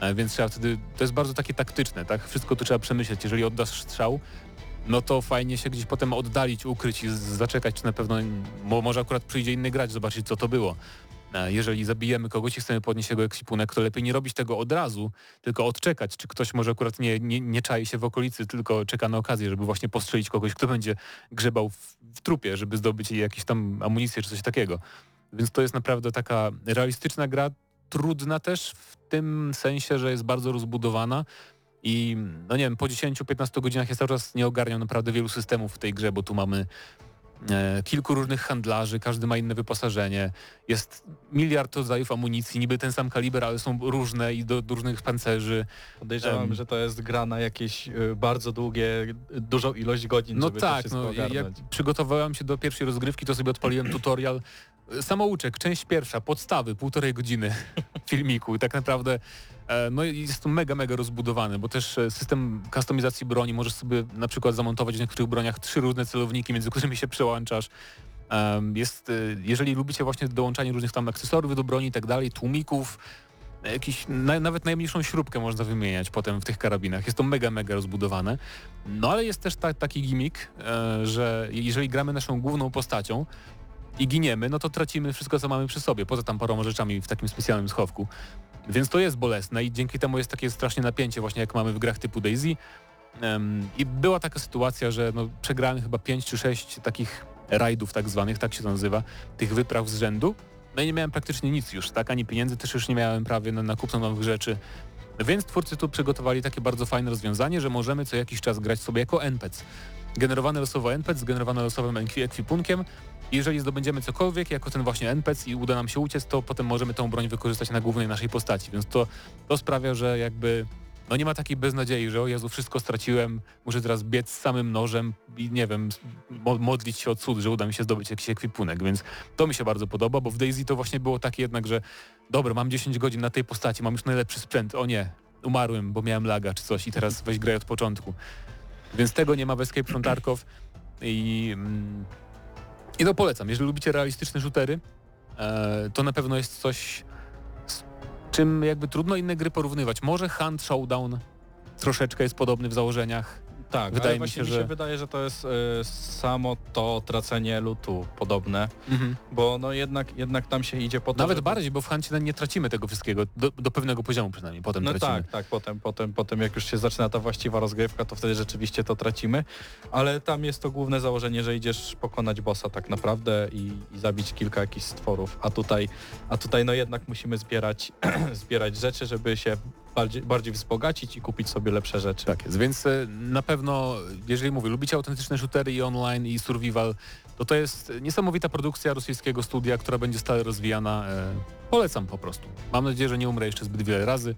E, Więc trzeba wtedy, to jest bardzo takie taktyczne, tak? Wszystko tu trzeba przemyśleć. Jeżeli oddasz strzał, no to fajnie się gdzieś potem oddalić, ukryć i zaczekać, czy na pewno, bo może akurat przyjdzie inny gracz, zobaczyć co to było. Jeżeli zabijemy kogoś i chcemy podnieść jego ekwipunek, to lepiej nie robić tego od razu, tylko odczekać, czy ktoś może akurat nie, nie, nie czai się w okolicy, tylko czeka na okazję, żeby właśnie postrzelić kogoś, kto będzie grzebał w, w trupie, żeby zdobyć jakieś tam amunicję czy coś takiego. Więc to jest naprawdę taka realistyczna gra, trudna też w tym sensie, że jest bardzo rozbudowana i no nie wiem, po 10-15 godzinach ja cały czas nie ogarniam naprawdę wielu systemów w tej grze, bo tu mamy kilku różnych handlarzy, każdy ma inne wyposażenie, jest miliard rodzajów amunicji, niby ten sam kaliber, ale są różne i do, do różnych pancerzy. Podejrzewam, Em. że to jest gra na jakieś y, bardzo długie, dużą ilość godzin, No żeby to tak, wszystko no, jak przygotowałem się do pierwszej rozgrywki, to sobie odpaliłem tutorial. Samouczek, część pierwsza, podstawy, półtorej godziny *laughs* filmiku i tak naprawdę e, no i jest to mega, mega rozbudowany, bo też e, system kustomizacji broni, możesz sobie na przykład zamontować w niektórych broniach trzy różne celowniki, między którymi się przełączasz. Jest, e, jeżeli lubicie właśnie dołączanie różnych tam akcesorów do broni i tak dalej, tłumików, jakiś, na, nawet najmniejszą śrubkę można wymieniać potem w tych karabinach. Jest to mega, mega rozbudowane. No ale jest też ta, taki gimmick, e, że jeżeli gramy naszą główną postacią i giniemy, no to tracimy wszystko, co mamy przy sobie, poza tam paroma rzeczami w takim specjalnym schowku. Więc to jest bolesne i dzięki temu jest takie strasznie napięcie, właśnie jak mamy w grach typu Daisy. Em, I była taka sytuacja, że no, przegrałem chyba 5 czy 6 takich rajdów tak zwanych, tak się to nazywa, tych wypraw z rzędu. No i nie miałem praktycznie nic już, tak? Ani pieniędzy też już nie miałem prawie na, na kupno nowych rzeczy. Więc twórcy tu przygotowali takie bardzo fajne rozwiązanie, że możemy co jakiś czas grać sobie jako NPC. Generowany losowo NPC, zgenerowany losowym ekwi- ekwipunkiem. Jeżeli zdobędziemy cokolwiek jako ten właśnie NPC i uda nam się uciec, to potem możemy tą broń wykorzystać na głównej naszej postaci. Więc to, to sprawia, że jakby no nie ma takiej beznadziei, że o Jezu, wszystko straciłem, muszę teraz biec z samym nożem i nie wiem, mo modlić się o cud, że uda mi się zdobyć jakiś ekwipunek, więc to mi się bardzo podoba, bo w Daisy to właśnie było takie jednak, że dobra, mam 10 godzin na tej postaci, mam już najlepszy sprzęt, o nie, umarłem, bo miałem laga czy coś i teraz weź graj od początku. Więc tego nie ma w Escape from Tarkov i, mm, i to polecam. Jeżeli lubicie realistyczne shootery, e, to na pewno jest coś, z czym jakby trudno inne gry porównywać. Może Hunt Showdown troszeczkę jest podobny w założeniach. Tak, Wydaje ale mi się, mi się że- wydaje, że to jest e, samo to tracenie lutu podobne, bo no jednak, jednak tam się idzie po to, Nawet żeby- bardziej, bo w Huncie nie tracimy tego wszystkiego, do, do pewnego poziomu przynajmniej, potem No tracimy. tak, tak, potem, potem, potem jak już się zaczyna ta właściwa rozgrywka, to wtedy rzeczywiście to tracimy, ale tam jest to główne założenie, że idziesz pokonać bossa tak naprawdę i, i zabić kilka jakichś stworów, a tutaj, a tutaj no jednak musimy zbierać, *clears throat* zbierać rzeczy, żeby się bardziej, bardziej wzbogacić i kupić sobie lepsze rzeczy. Tak jest, więc e, na pewno, jeżeli mówię, lubicie autentyczne shootery i online i survival, to to jest niesamowita produkcja rosyjskiego studia, która będzie stale rozwijana. E, polecam po prostu. Mam nadzieję, że nie umrę jeszcze zbyt wiele razy.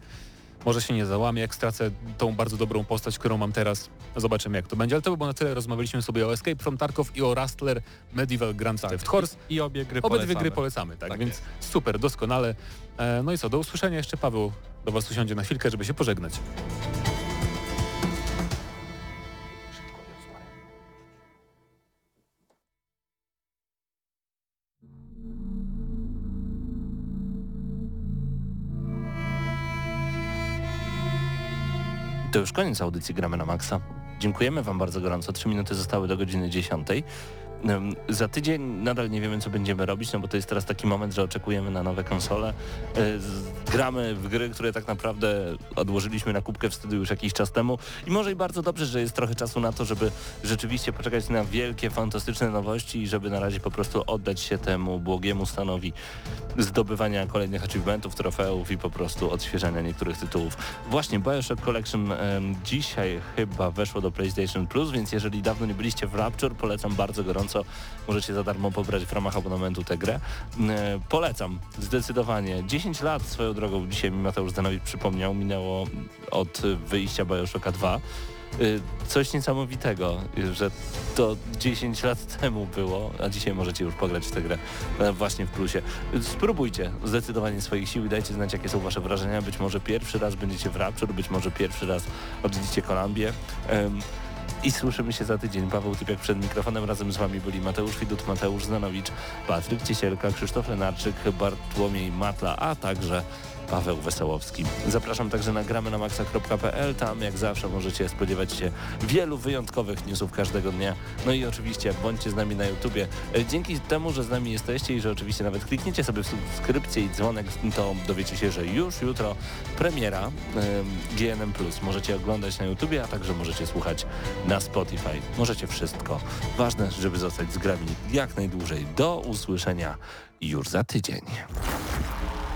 Może się nie załamię, jak stracę tą bardzo dobrą postać, którą mam teraz. Zobaczymy jak to będzie, ale to by było na tyle. Rozmawialiśmy sobie o Escape from Tarkov i o Rustler Medieval Grand Tak. Theft Horse. I obie gry Obydwie polecamy. gry polecamy, tak, Tak więc super, doskonale. E, no i co, do usłyszenia jeszcze Paweł do Was usiądzie na chwilkę, żeby się pożegnać. To już koniec audycji Gramy na Maxa. Dziękujemy Wam bardzo gorąco. Trzy minuty zostały do godziny 10. Za tydzień nadal nie wiemy, co będziemy robić, no bo to jest teraz taki moment, że oczekujemy na nowe konsole. Z- Gramy w gry, które tak naprawdę odłożyliśmy na kubkę w studiu już jakiś czas temu i może i bardzo dobrze, że jest trochę czasu na to, żeby rzeczywiście poczekać na wielkie, fantastyczne nowości i żeby na razie po prostu oddać się temu błogiemu stanowi zdobywania kolejnych achievementów, trofeów i po prostu odświeżania niektórych tytułów. Właśnie Bioshock Collection dzisiaj chyba weszło do PlayStation Plus, więc jeżeli dawno nie byliście w Rapture, polecam bardzo gorąco. Możecie za darmo pobrać w ramach abonamentu tę grę. E, polecam, zdecydowanie. 10 lat swoją drogą dzisiaj mi Mateusz Zdanowicz przypomniał, minęło od wyjścia Bioshocka 2. Y, Coś niesamowitego, że to 10 lat temu było, a dzisiaj możecie już pograć w tę grę e, właśnie w plusie. Spróbujcie zdecydowanie swoich sił i dajcie znać, jakie są wasze wrażenia. Być może pierwszy raz będziecie w Rapture, być może pierwszy raz odwiedzicie Kolumbię. I słyszymy się za tydzień. Paweł Typiak przed mikrofonem. Razem z wami byli Mateusz Widut, Mateusz Zanowicz, Patryk Ciesielka, Krzysztof Lenarczyk, Bartłomiej Matla, a także Paweł Wesołowski. Zapraszam także na gramy na maxa.pl. Tam jak zawsze możecie spodziewać się wielu wyjątkowych newsów każdego dnia. No i oczywiście bądźcie z nami na YouTubie. E, Dzięki temu, że z nami jesteście i że oczywiście nawet klikniecie sobie w subskrypcję i dzwonek, to dowiecie się, że już jutro premiera em, GNM+. Możecie oglądać na YouTubie, a także możecie słuchać na Spotify. Możecie wszystko. Ważne, żeby zostać z grami jak najdłużej. Do usłyszenia już za tydzień.